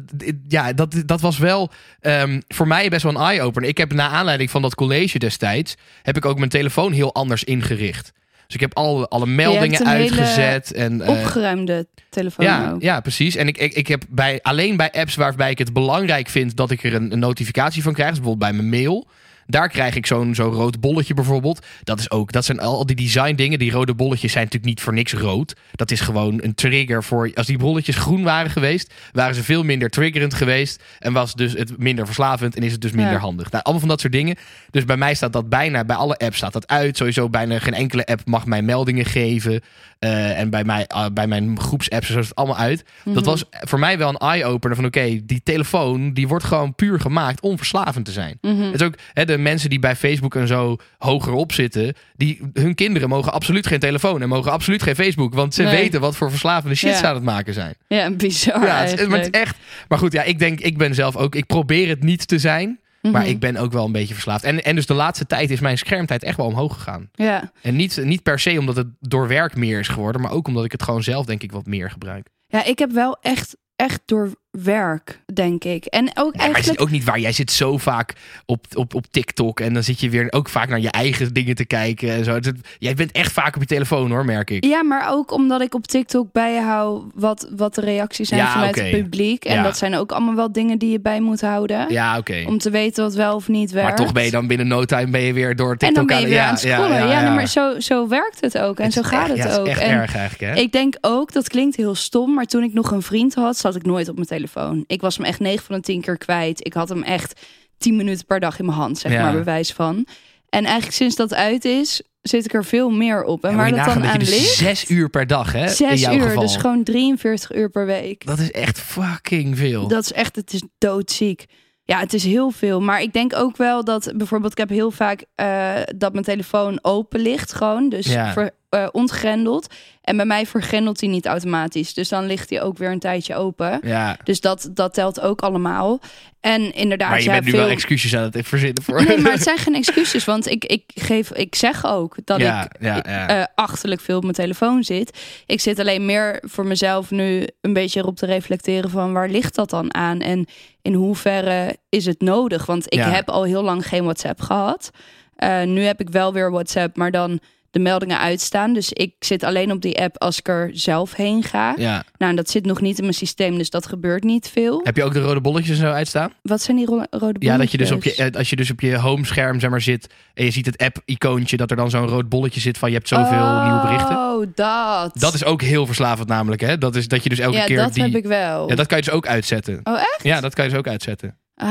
ja, dat, dat was wel ehm, voor mij best wel een eye-opener. Ik heb na aanleiding van dat college destijds... heb ik ook mijn telefoon heel anders ingericht. Dus ik heb alle, alle meldingen uitgezet. En, eh, Opgeruimde telefoon ja, ook. ja, precies. En ik, ik, ik heb bij, alleen bij apps waarbij ik het belangrijk vind dat ik er een, een notificatie van krijg, dus bijvoorbeeld bij mijn mail, Daar krijg ik zo'n zo'n rood bolletje bijvoorbeeld. Dat is ook, dat zijn al die design dingen. Die rode bolletjes zijn natuurlijk niet voor niks rood. Dat is gewoon een trigger voor. Als die bolletjes groen waren geweest, waren ze veel minder triggerend geweest. En was dus het minder verslavend en is het dus minder Ja. handig. Nou, allemaal van dat soort dingen. Dus bij mij staat dat bijna, bij alle apps staat dat uit. Sowieso bijna geen enkele app mag mij meldingen geven. Eh, en bij, mij, ah, bij mijn groepsapps zo is het allemaal uit. Mhm. Dat was voor mij wel een eye-opener van oké, die telefoon die wordt gewoon puur gemaakt om verslavend te zijn. Mhm. Het is ook hè, de mensen die bij Facebook en zo hoger op zitten, die, hun kinderen mogen absoluut geen telefoon en mogen absoluut geen Facebook, want ze Nee. weten wat voor verslavende shit Ja. ze aan het maken zijn. Ja, bizar ja, het, maar het is echt. Maar goed, ja, ik denk, ik ben zelf ook, ik probeer het niet te zijn, maar Mhm. ik ben ook wel een beetje verslaafd. En, en dus de laatste tijd is mijn schermtijd echt wel omhoog gegaan. Ja. En niet, niet per se omdat het door werk meer is geworden, maar ook omdat ik het gewoon zelf denk ik wat meer gebruik. ja, ik heb wel echt, echt door werk, denk ik. En ook Ja, maar het is eigenlijk... ook niet waar. Jij zit zo vaak op, op, op TikTok en dan zit je weer ook vaak naar je eigen dingen te kijken. En zo. Jij bent echt vaak op je telefoon hoor, merk ik. Ja, maar ook omdat ik op TikTok bijhoud wat, wat de reacties zijn Ja, vanuit het publiek. En Ja. dat zijn ook allemaal wel dingen die je bij moet houden. Ja, oké. Om te weten wat wel of niet werkt. Maar toch ben je dan binnen no time ben je weer door TikTok En dan ben je weer ja, aan het scrollen. Ja, ja, nee, maar zo, zo werkt het ook. En Het zo gaat echt- het ook. Echt en erg eigenlijk hè. ik denk ook, dat klinkt heel stom, maar toen ik nog een vriend had, zat ik nooit op mijn telefoon. Ik was hem echt 9 van de 10 keer kwijt. Ik had hem echt 10 minuten per dag in mijn hand, zeg Ja. maar, bewijs van. En eigenlijk sinds dat uit is, zit ik er veel meer op. En Ja, waar dat dan aan dus ligt, zes uur per dag hè, in zes jouw uur, geval. dus gewoon 43 uur per week. Dat is echt fucking veel. Dat is echt, het is doodziek. Ja, het is heel veel. Maar ik denk ook wel dat bijvoorbeeld, ik heb heel vaak eh, dat mijn telefoon open ligt gewoon. Dus Ja. ver, eh, ontgrendeld. En bij mij vergrendelt hij niet automatisch. Dus dan ligt hij ook weer een tijdje open. Ja. Dus dat, dat telt ook allemaal. En inderdaad, Maar je ja, bent nu veel... wel excuses aan het verzinnen voor. Nee, maar het zijn geen excuses. Want ik, ik, geef, ik zeg ook dat Ja, ik ja, eh, achterlijk veel op mijn telefoon zit. Ik zit alleen meer voor mezelf nu een beetje erop te reflecteren van waar ligt dat dan aan? En in hoeverre is het nodig? Want ik heb al heel lang geen WhatsApp gehad. Eh, nu heb ik wel weer WhatsApp, maar dan de meldingen uitstaan. Dus ik zit alleen op die app als ik er zelf heen ga. ja. Nou, en dat zit nog niet in mijn systeem, dus dat gebeurt niet veel. Heb je ook de rode bolletjes en zo uitstaan? Wat zijn die ro- rode bolletjes? Ja, dat je dus op je, eh, als je dus op je homescherm zeg maar, zit en je ziet het app-icoontje, dat er dan zo'n rood bolletje zit van je hebt zoveel nieuwe berichten. Oh, dat. Dat is ook heel verslavend namelijk, hè? Dat is dat je dus elke ja, keer dat die... heb ik wel. Ja, dat kan je dus ook uitzetten. Oh, echt? Ja, dat kan je dus ook uitzetten. Ah.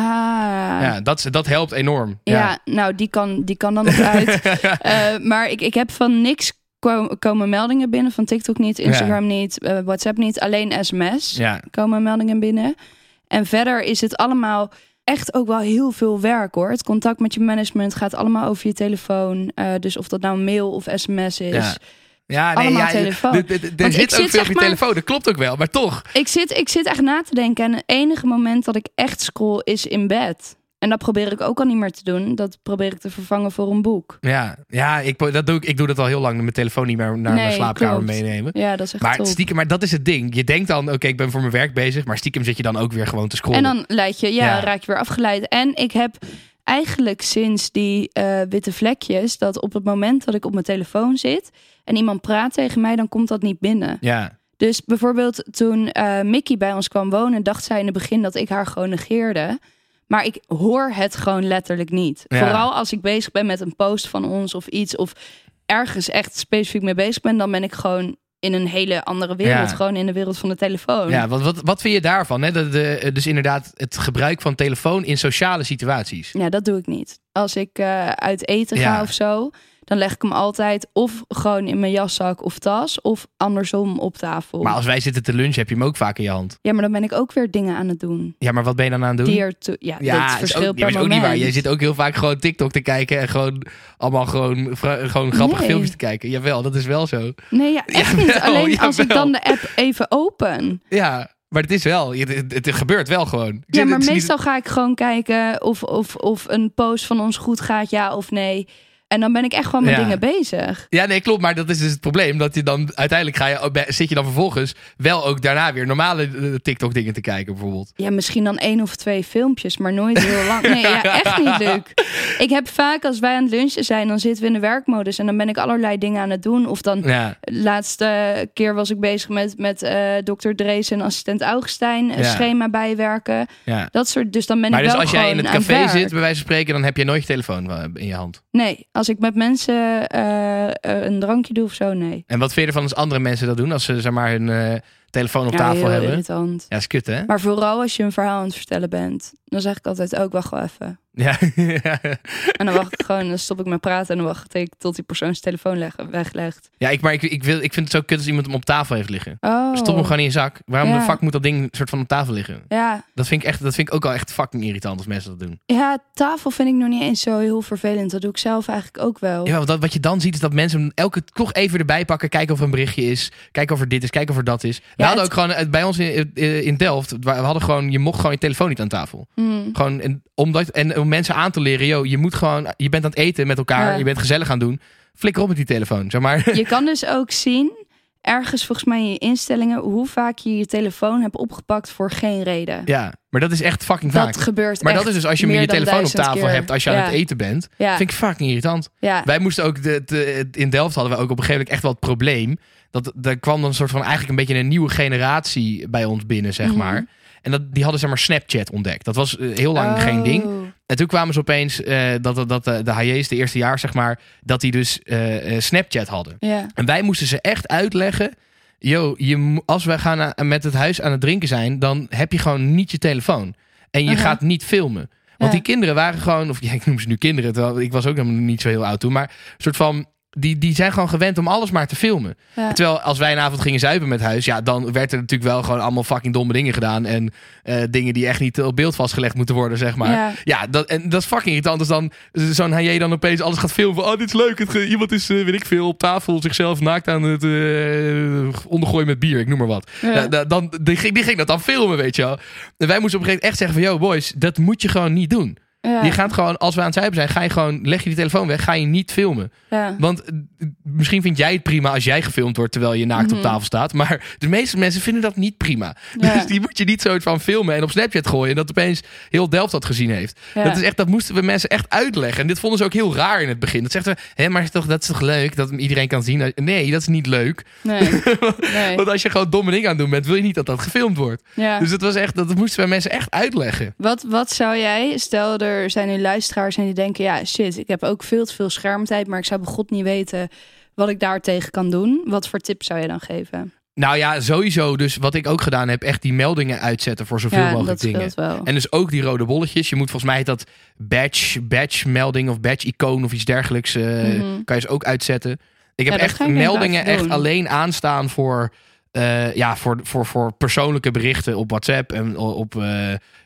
Ja, dat, dat helpt enorm. Ja, nou, die kan, die kan dan nog uit. Eh, maar ik, ik heb van niks ko- komen meldingen binnen. Van TikTok niet, Instagram niet, eh, WhatsApp niet. Alleen sms Ja, komen meldingen binnen. En verder is het allemaal echt ook wel heel veel werk hoor. Het contact met je management gaat allemaal over je telefoon. Eh, dus of dat nou mail of sms is. Ja. nee, Allemaal ja, telefoon. Er, ik zit ook zit, veel op je maar- telefoon, dat klopt ook wel, maar toch. Ik, zit, ik zit echt na te denken. En het enige moment dat ik echt scroll is in bed. En dat probeer ik ook al niet meer te doen. Dat probeer ik te vervangen voor een boek. Ja, ja ik, dat doe ik, ik doe dat al heel lang, mijn telefoon niet meer naar mijn slaapkamer klopt. meenemen. Ja, dat is echt Maar top. stiekem, maar dat is het ding. Je denkt dan, oké, ik ben voor mijn werk bezig, maar stiekem zit je dan ook weer gewoon te scrollen. En dan leid je, ja, Ja. raak je weer afgeleid. En ik heb eigenlijk sinds die eh, witte vlekjes, dat op het moment dat ik op mijn telefoon zit en iemand praat tegen mij, dan komt dat niet binnen. Ja, Dus bijvoorbeeld toen eh, Mickey bij ons kwam wonen, dacht zij in het begin dat ik haar gewoon negeerde. Maar ik hoor het gewoon letterlijk niet. Ja. Vooral als ik bezig ben met een post van ons of iets, of ergens echt specifiek mee bezig ben, dan ben ik gewoon in een hele andere wereld. Ja. Gewoon in de wereld van de telefoon. ja wat, wat, wat vind je daarvan? Hè? De, de, dus inderdaad het gebruik van telefoon in sociale situaties. Ja, dat doe ik niet. Als ik eh, uit eten ga of zo, dan leg ik hem altijd of gewoon in mijn jaszak of tas, of andersom op tafel. Maar als wij zitten te lunchen, heb je hem ook vaak in je hand. Ja, maar dan ben ik ook weer dingen aan het doen. Ja, maar wat ben je dan aan het doen? Ja, ja, dat is verschilt ook, per ja, is ook moment. niet waar. Jij zit ook heel vaak gewoon TikTok te kijken en gewoon allemaal gewoon, gewoon grappige Nee. filmpjes te kijken. Jawel, dat is wel zo. Nee, ja, echt niet. Jawel, Alleen als ik dan de app even open. Ja, maar het is wel. Je- Het, gebeurt wel gewoon. Ja, maar meestal ga ik gewoon kijken of, of, of een post van ons goed gaat, ja of nee. En dan ben ik echt gewoon met Ja. dingen bezig. Ja, nee, klopt. Maar dat is dus het probleem. Dat je dan uiteindelijk ga je, zit je dan vervolgens wel ook daarna weer normale eh, TikTok dingen te kijken, bijvoorbeeld. Ja, misschien dan één of twee filmpjes, maar nooit heel lang. Nee, ja, echt niet leuk. Ik heb vaak, als wij aan het lunchen zijn, dan zitten we in de werkmodus en dan ben ik allerlei dingen aan het doen. Of dan, Ja, laatste keer was ik bezig met, met eh Dr. Drees en assistent Augustijn, een Ja. schema bijwerken. ja. Dat soort, dus dan ben Maar ik dus wel als jij in het café zit, bij wijze van spreken, dan heb je nooit je telefoon eh, in je hand. Nee, als ik met mensen eh, eh, een drankje doe of zo, nee. En wat vind je ervan als andere mensen dat doen? Als ze zeg maar hun eh, telefoon op Ja, tafel hebben? irritant. Ja, is kut hè? Maar vooral als je een verhaal aan het vertellen bent, dan zeg ik altijd ook wacht wel even. Ja. En dan wacht ik gewoon, dan stop ik met praten en dan wacht ik tot die persoon zijn telefoon leg, weglegt. ja, ik, maar ik, ik, wil, ik vind het zo kut als iemand hem op tafel heeft liggen. Oh. Stop hem gewoon in je zak. Waarom Ja. de fuck moet dat ding soort van op tafel liggen? Ja, Dat vind ik, echt, dat vind ik ook al echt fucking irritant als mensen dat doen. ja, tafel vind ik nog niet eens zo heel vervelend. Dat doe ik zelf eigenlijk ook wel. Ja, want dat, wat je dan ziet is dat mensen hem elke toch even erbij pakken. Kijken of er een berichtje is. Kijken of er dit is. Kijken of er dat is. We hadden het- ook gewoon eh, bij ons in, eh, in Delft. We hadden gewoon, je mocht gewoon je telefoon niet aan tafel. Hmm. Gewoon, en, omdat, en om mensen aan te leren, yo, je moet gewoon, je bent aan het eten met elkaar. Ja. Je bent gezellig aan het doen. Flikker op met die telefoon, zeg maar. Je kan dus ook zien, ergens volgens mij in je instellingen, hoe vaak je je telefoon hebt opgepakt voor geen reden. ja, maar dat is echt fucking dat vaak. gebeurt Maar dat is dus als je meer je telefoon op tafel keer. hebt als je aan het eten bent. Ja, Vind ik fucking irritant. ja. Wij moesten ook, de, de- in Delft hadden we ook op een gegeven moment echt wel het probleem. Dat er kwam dan een soort van eigenlijk een beetje een nieuwe generatie bij ons binnen, zeg Mhm. maar. En dat, die hadden zeg maar Snapchat ontdekt. Dat was eh, heel lang geen ding. Oh. En toen kwamen ze opeens eh, dat, dat, dat de, de HJ's de eerste jaar, zeg maar, dat die dus eh, eh, Snapchat hadden. En wij moesten ze echt uitleggen. Yo, je, als we gaan aan- met het huis aan het drinken zijn, dan heb je gewoon niet je telefoon. En je Aha. gaat niet filmen. Want Ja. die kinderen waren gewoon, of ja, ik noem ze nu kinderen, terwijl ik was ook nog niet zo heel oud toen, maar een soort van, die, die zijn gewoon gewend om alles maar te filmen. Ja. Terwijl als wij een avond gingen zuipen met huis, ja, dan werd er natuurlijk wel gewoon allemaal fucking domme dingen gedaan. En eh, dingen die echt niet op beeld vastgelegd moeten worden, zeg maar. Ja. Ja, dat, en dat is fucking irritant als dan zo'n HJ dan opeens alles gaat filmen. van, Oh, dit is leuk. Het, iemand is, eh, weet ik veel, op tafel zichzelf naakt aan het eh, ondergooien met bier. Ik noem maar wat. Ja. Ja, da- dan, die, ging, die ging dat dan filmen, weet je wel. En wij moesten op een gegeven moment echt zeggen van... Yo, boys, dat moet je gewoon niet doen. Ja. Je gaat gewoon, als we aan het zuipen zijn, ga je gewoon... Leg je die telefoon weg, ga je niet filmen. Ja. Want eh, misschien vind jij het prima als jij gefilmd wordt... terwijl je naakt op Mhm. tafel staat. Maar de meeste mensen vinden dat niet prima. Ja. Dus die moet je niet zo van filmen en op Snapchat gooien... en dat opeens heel Delft dat gezien heeft. Dat, is echt, dat moesten we mensen echt uitleggen. En dit vonden ze ook heel raar in het begin. Dat zegt we, hé, maar is toch, dat is toch leuk dat iedereen kan zien? Nee, dat is niet leuk. Nee. nee. Want als je gewoon domme dingen aan het doen bent, wil je niet dat dat gefilmd wordt. Dus het was echt, dat moesten we mensen echt uitleggen. Wat, wat zou jij, stel er zijn nu luisteraars en die denken, ja shit, ik heb ook veel te veel schermtijd, maar ik zou bij God niet weten wat ik daartegen kan doen. Wat voor tips zou je dan geven? Nou ja, sowieso. Dus wat ik ook gedaan heb, echt die meldingen uitzetten voor zoveel ja, mogelijk dingen. wel. En dus ook die rode bolletjes. Je moet volgens mij dat badge, badge melding of badge icoon of iets dergelijks. eh, Mhm. Kan je ze ook uitzetten. Ik heb Ja, echt meldingen echt alleen aanstaan voor, eh, ja, voor, voor, voor persoonlijke berichten op WhatsApp. En op, eh,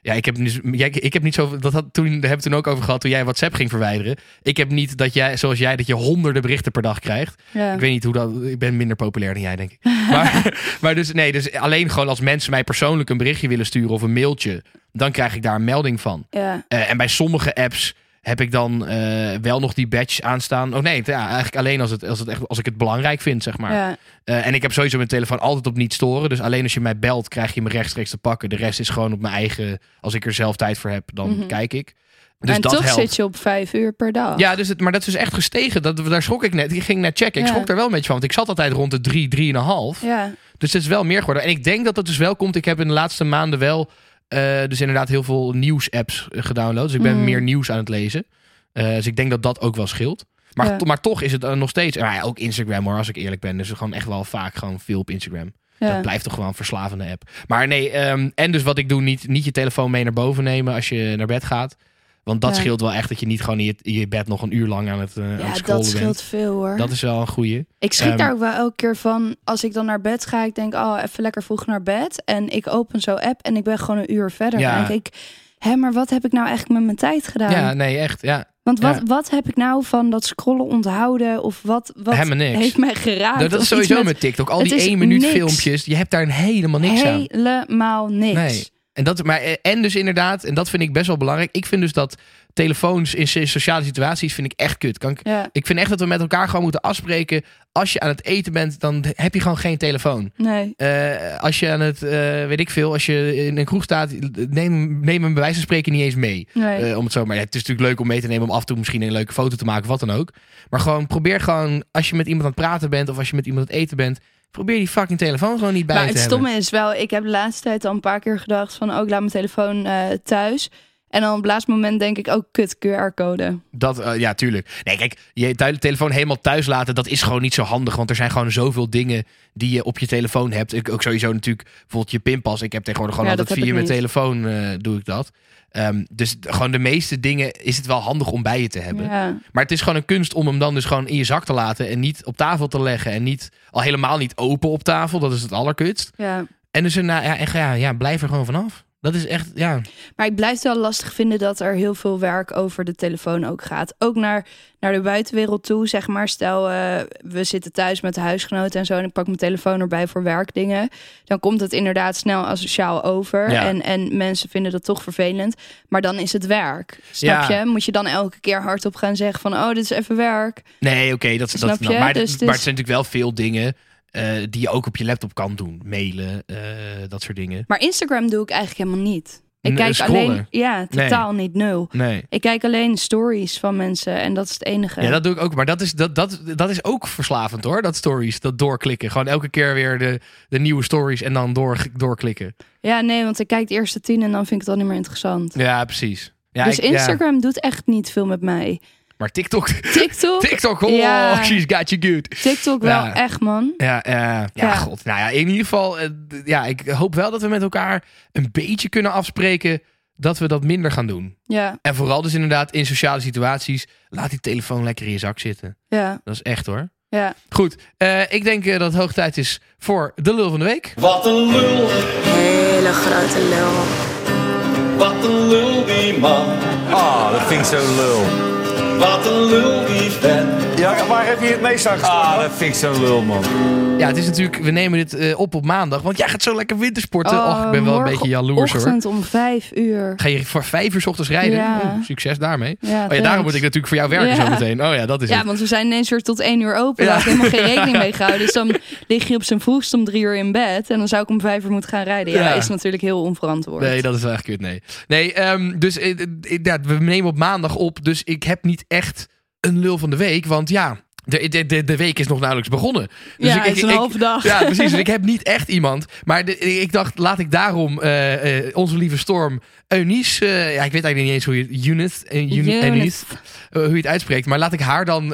ja, ik heb, niet, jij- ik heb niet zo. Dat had, toen daar hebben we toen ook over gehad toen jij WhatsApp ging verwijderen. Ik heb niet dat jij, zoals jij, dat je honderden berichten per dag krijgt. ja. Ik weet niet hoe dat. Ik ben minder populair dan jij, denk ik. Maar, maar dus nee, dus alleen gewoon als mensen mij persoonlijk een berichtje willen sturen of een mailtje, dan krijg ik daar een melding van. ja. Eh, en bij sommige apps heb ik dan eh, wel nog die badge aanstaan. Oh nee, ja, eigenlijk alleen als, het, als, het echt, als ik het belangrijk vind, zeg maar. ja. Eh, en ik heb sowieso mijn telefoon altijd op niet storen. Dus alleen als je mij belt, krijg je me rechtstreeks te pakken. De rest is gewoon op mijn eigen. Als ik er zelf tijd voor heb, dan Mhm. kijk ik. Dus en dat toch helpt. zit je op vijf uur per dag. Ja, dus het, maar dat is dus echt gestegen. Dat, daar schrok ik net. Ik ging net checken. Ik Ja. schrok daar wel een beetje van. Want ik zat altijd rond de 3, 3,5. Ja. Dus het is wel meer geworden. En ik denk dat dat dus wel komt. Ik heb in de laatste maanden wel eh, dus inderdaad heel veel nieuws-apps eh, gedownload. Dus ik ben Mhm. meer nieuws aan het lezen. Eh, dus ik denk dat dat ook wel scheelt. Maar, Ja. to- maar toch is het nog steeds... Nou ja, ook Instagram hoor, als ik eerlijk ben. Dus gewoon echt wel vaak gewoon veel op Instagram. Ja. Dat blijft toch gewoon een verslavende app. Maar nee, ehm, en dus wat ik doe, niet, niet je telefoon mee naar boven nemen als je naar bed gaat. Want dat Ja. scheelt wel echt dat je niet gewoon in je, in je bed nog een uur lang aan het, aan het Ja, dat scheelt bent. veel hoor. Dat is wel een goeie. Ik schrik Ehm, daar ook wel elke keer van. Als ik dan naar bed ga, ik denk, oh, even lekker vroeg naar bed. En ik open zo'n app en ik ben gewoon een uur verder. Ja. Denk ik, hé, maar wat heb ik nou eigenlijk met mijn tijd gedaan? Ja, nee, echt. Ja. Want wat, ja. wat heb ik nou van dat scrollen onthouden? Of wat, wat heeft mij geraakt? Nou, dat is sowieso met met TikTok. Al die is één minuut niks. filmpjes. Je hebt daar helemaal niks aan. Helemaal niks. Nee. En, dat, maar, eh, en dus inderdaad, en dat vind ik best wel belangrijk. Ik vind dus dat telefoons in so- sociale situaties vind ik echt kut. Kan ik, Ja, ik vind echt dat we met elkaar gewoon moeten afspreken. Als je aan het eten bent, dan heb je gewoon geen telefoon. nee. Eh, als je aan het, eh, weet ik veel, als je in een kroeg staat, neem, neem hem bij wijze van spreken niet eens mee. nee. Om het zo maar. ja, het is natuurlijk leuk om mee te nemen om af en toe misschien een leuke foto te maken, wat dan ook. Maar gewoon probeer gewoon, als je met iemand aan het praten bent of als je met iemand aan het eten bent, probeer die fucking telefoon gewoon niet bij maar je het te stomme hebben. is wel, ik heb de laatste tijd al een paar keer gedacht van, oh, ik laat mijn telefoon eh, thuis. En dan op het laatste moment denk ik, oh, kut, QR-code. Dat, eh, ja, tuurlijk. Nee, kijk, je telefoon helemaal thuis laten, dat is gewoon niet zo handig. Want er zijn gewoon zoveel dingen die je op je telefoon hebt. Ik, ook sowieso natuurlijk, bijvoorbeeld je pinpas. Ik heb tegenwoordig gewoon Ja, altijd via mijn telefoon eh, doe ik dat. Ehm, dus gewoon de meeste dingen is het wel handig om bij je te hebben. Ja. Maar het is gewoon een kunst om hem dan dus gewoon in je zak te laten. En niet op tafel te leggen. En niet, al helemaal niet open op tafel. Dat is het allerkutst. ja. En dus, nou, ja, ja, ja, blijf er gewoon vanaf. Dat is echt, ja. Maar ik blijf het wel lastig vinden dat er heel veel werk over de telefoon ook gaat. Ook naar, naar de buitenwereld toe, zeg maar. Stel, eh, we zitten thuis met de huisgenoten en zo... en ik pak mijn telefoon erbij voor werkdingen. Dan komt het inderdaad snel asociaal over. Ja. En, en mensen vinden dat toch vervelend. Maar dan is het werk. Snap Ja. je? Moet je dan elke keer hardop gaan zeggen van... oh, dit is even werk. Nee, oké, dat, Snap dat je? maar, Dus maar het zijn natuurlijk wel veel dingen eh, die je ook op je laptop kan doen. Mailen, eh, dat soort dingen. Maar Instagram doe ik eigenlijk helemaal niet. Ik kijk scrollen. alleen... Ja, totaal niet, nul. Nee. Ik kijk alleen stories van mensen en dat is het enige. Ja, dat doe ik ook. Maar dat is, dat, dat, dat is ook verslavend hoor. Dat stories, dat doorklikken. Gewoon elke keer weer de, de nieuwe stories en dan door, doorklikken. Ja, nee, want ik kijk de eerste tien en dan vind ik het al niet meer interessant. Ja, precies. Ja, dus ik- ja. Instagram doet echt niet veel met mij. Maar TikTok, TikTok, TikTok, oh, Ja. she's got you good. TikTok wel Ja. echt, man. Ja, ja, Ja. god. Nou ja, in ieder geval, eh, ja, ik hoop wel dat we met elkaar een beetje kunnen afspreken dat we dat minder gaan doen. Ja, En vooral dus inderdaad in sociale situaties, laat die telefoon lekker in je zak zitten. ja, Dat is echt hoor. ja. Goed, eh, ik denk eh, dat het hoog tijd is voor de lul van de week. Wat een lul, Hele grote lul. wat een lul die man. Ah, dat vind ik zo lul. Wat een lul die vent. Ja, waar heb je het meest aan Ah, dat vind ik zo lul, man. Ja, het is natuurlijk, we nemen dit eh, op op maandag, want jij gaat zo lekker wintersporten. Och, ik ben wel een beetje jaloers hoor. Ochtend om vijf uur. Ga je voor vijf uur 's ochtends rijden? Ja. Succes daarmee. Ja, Oh ja, daarom moet ik natuurlijk voor jou werken Ja. zo meteen. Oh ja, dat is Ja, het. want we zijn ineens weer tot één uur open. Ja. Daar had ik helemaal geen rekening mee gehouden. Dus dan lig je op zijn vroegst om drie uur in bed. En dan zou ik om vijf uur moeten gaan rijden. Ja, Ja. is natuurlijk heel onverantwoord. Nee, dat is wel echt kut. Nee, nee ehm, dus eh, eh, ja, we nemen op maandag op. Dus ik heb niet echt een lul van de week. Want ja, de, de, de, de week is nog nauwelijks begonnen. Dus ja, ik, het is een ik- halve dag. Ja, precies. Dus ik heb niet echt iemand. Maar de- ik dacht, laat ik daarom eh, eh, onze lieve Storm Eunice... eh, ja, ik weet eigenlijk niet eens hoe je... Eunice, Euni- Eunice. Eunice, hoe je het uitspreekt. Maar laat ik haar dan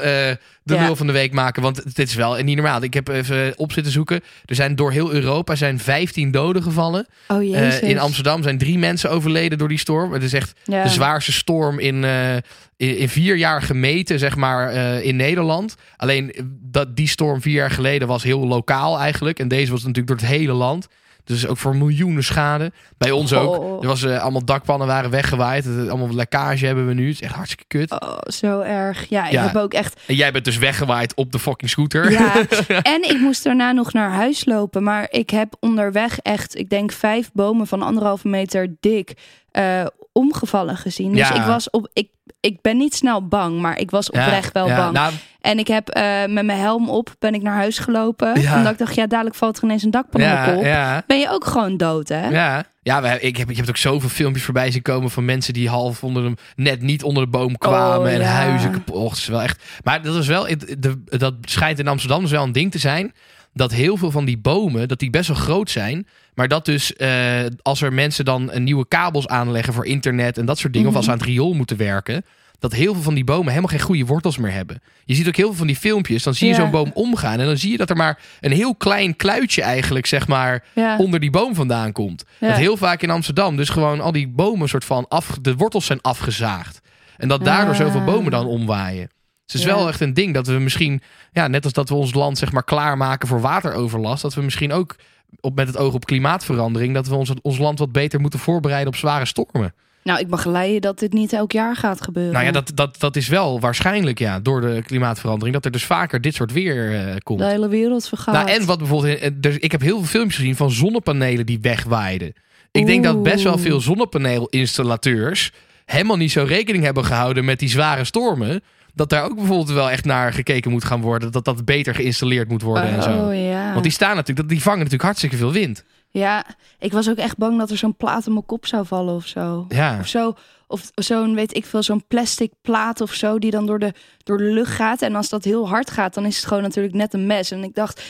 de Ja. lul van de week maken. Want dit is wel niet normaal. Ik heb even op zitten zoeken. Er zijn door heel Europa zijn 15 doden gevallen. Oh Eh, jezus. in Amsterdam zijn drie mensen overleden door die storm. Het is echt Ja. de zwaarste storm in, eh, in, in vier jaar gemeten, zeg maar, eh, in Nederland. Alleen dat, die storm vier jaar geleden was heel lokaal eigenlijk. En deze was natuurlijk door het hele land. Dus ook voor miljoenen schade. Bij ons ook. Oh. Er was eh, allemaal dakpannen waren weggewaaid. Allemaal lekkage hebben we nu. Het is echt hartstikke kut. Oh, zo erg. Ja, ik Ja. heb ook echt En jij bent dus weggewaaid op de fucking scooter. Ja, en ik moest daarna nog naar huis lopen. Maar ik heb onderweg echt, ik denk vijf bomen van anderhalve meter dik eh, omgevallen gezien. Dus Ja. ik was op, ik, ik ben niet snel bang, maar ik was oprecht wel ja, bang. nou, En ik heb eh, met mijn helm op, ben ik naar huis gelopen. Ja. Omdat ik dacht, ja, dadelijk valt er ineens een dakpan op. Ben je ook gewoon dood, hè? Ja, ja ik, heb, ik heb ook zoveel filmpjes voorbij zien komen van mensen die half onder de, net niet onder de boom kwamen Oh, en huizen kapot. Is wel echt. Maar dat is wel, het- de, dat schijnt in Amsterdam dus wel een ding te zijn. Dat heel veel van die bomen, dat die best wel groot zijn. Maar dat dus eh, als er mensen dan nieuwe kabels aanleggen voor internet en dat soort dingen, Mhm. of als ze aan het riool moeten werken. Dat heel veel van die bomen helemaal geen goede wortels meer hebben. Je ziet ook heel veel van die filmpjes. Dan zie je Ja. zo'n boom omgaan. En dan zie je dat er maar een heel klein kluitje eigenlijk, zeg maar, Ja. onder die boom vandaan komt. Ja. Dat heel vaak in Amsterdam dus gewoon al die bomen soort van af, de wortels zijn afgezaagd. En dat daardoor zoveel bomen dan omwaaien. Dus het is Ja. wel echt een ding dat we misschien, ja, net als dat we ons land zeg maar klaarmaken voor wateroverlast, dat we misschien ook op, met het oog op klimaatverandering, dat we ons, ons land wat beter moeten voorbereiden op zware stormen. Nou, ik mag leiden dat dit niet elk jaar gaat gebeuren. Nou ja, dat, dat, dat is wel waarschijnlijk ja, door de klimaatverandering, dat er dus vaker dit soort weer eh, komt. De hele wereld vergaat. Nou, en wat bijvoorbeeld, eh, dus ik heb heel veel filmpjes gezien van zonnepanelen die wegwaaiden. Ik denk dat best wel veel zonnepaneelinstallateurs helemaal niet zo rekening hebben gehouden met die zware stormen. Dat daar ook bijvoorbeeld wel echt naar gekeken moet gaan worden. Dat dat beter geïnstalleerd moet worden en zo. Oh ja. Want die staan natuurlijk, dat- die vangen natuurlijk hartstikke veel wind. Ja, ik was ook echt bang dat er zo'n plaat op mijn kop zou vallen of zo. Ja. Of zo. Of zo'n, weet ik veel, zo'n plastic plaat of zo die dan door de, door de lucht gaat. En als dat heel hard gaat, dan is het gewoon natuurlijk net een mes. En ik dacht,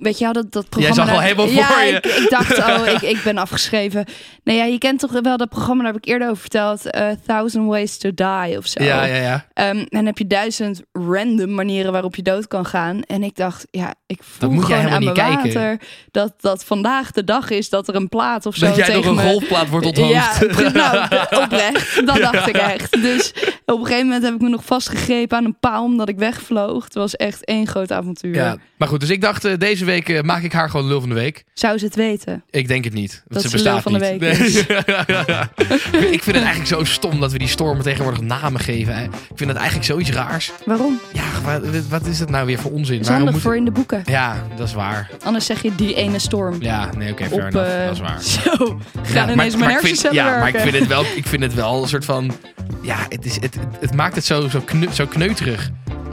weet je wel, dat, dat programma... zag al helemaal ja, voor je. Ik, ik dacht, oh, ik, ik ben afgeschreven. Nee, ja, je kent toch wel dat programma, daar heb ik eerder over verteld. eh, Thousand Ways to Die of zo. Ja, ja, ja. Ehm, en dan heb je duizend random manieren waarop je dood kan gaan. En ik dacht, ja, ik voel moet gewoon aan mijn kijken. water dat, dat vandaag de dag is dat er een plaat of zo Dat jij door een me... golfplaat wordt onthoofd. Ja, nou, oprecht. Dat dacht ik echt. Dus op een gegeven moment heb ik me nog vastgegrepen aan een paal omdat ik wegvloog. Het was echt één groot avontuur. Ja, maar goed, dus ik dacht, eh, deze week eh, maak ik haar gewoon lul van de week. Zou ze het weten? Ik denk het niet. Dat ze ze lul bestaat van de niet. week Nee. ik vind het eigenlijk zo stom dat we die stormen tegenwoordig namen geven. Hè. Ik vind dat eigenlijk zoiets raars. Waarom? Ja, wat, wat is het nou weer voor onzin? Handig moet- voor in de boeken. Ja, dat is waar. Anders zeg je die ene storm. Ja, nee, oké, enough. eh, dat is waar. Zo, gaan Ja, ineens maar- mijn hersencellen Ja, maar ik vind het wel, ik vind het wel een soort van... Ja, het, is, het, het maakt het zo, zo, kne- zo kneuterig.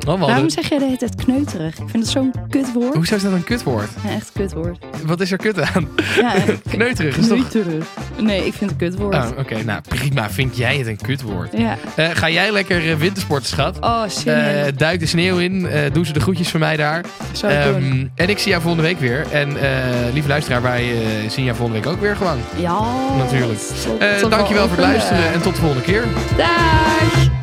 Oh, Waarom zeg jij de hele tijd kneuterig? Ik vind het zo'n kutwoord. Hoezo is dat een kutwoord? Ja, echt kutwoord. Wat is er kut aan? Ja, Kneuterig is toch... kneuterig. Nee, ik vind het een kutwoord. Oh, oké. Nou, prima. Vind jij het een kutwoord? Ja. Eh, ga jij lekker eh, wintersporten, schat? Oh, in. Eh, duik de sneeuw in. doe ze de groetjes van mij daar. Doen. Ehm, en ik zie jou volgende week weer. En lieve luisteraar, wij zien jou volgende week ook weer gewoon. Ja. natuurlijk. Tot- tot dankjewel voor het luisteren en tot de volgende keer. Dag.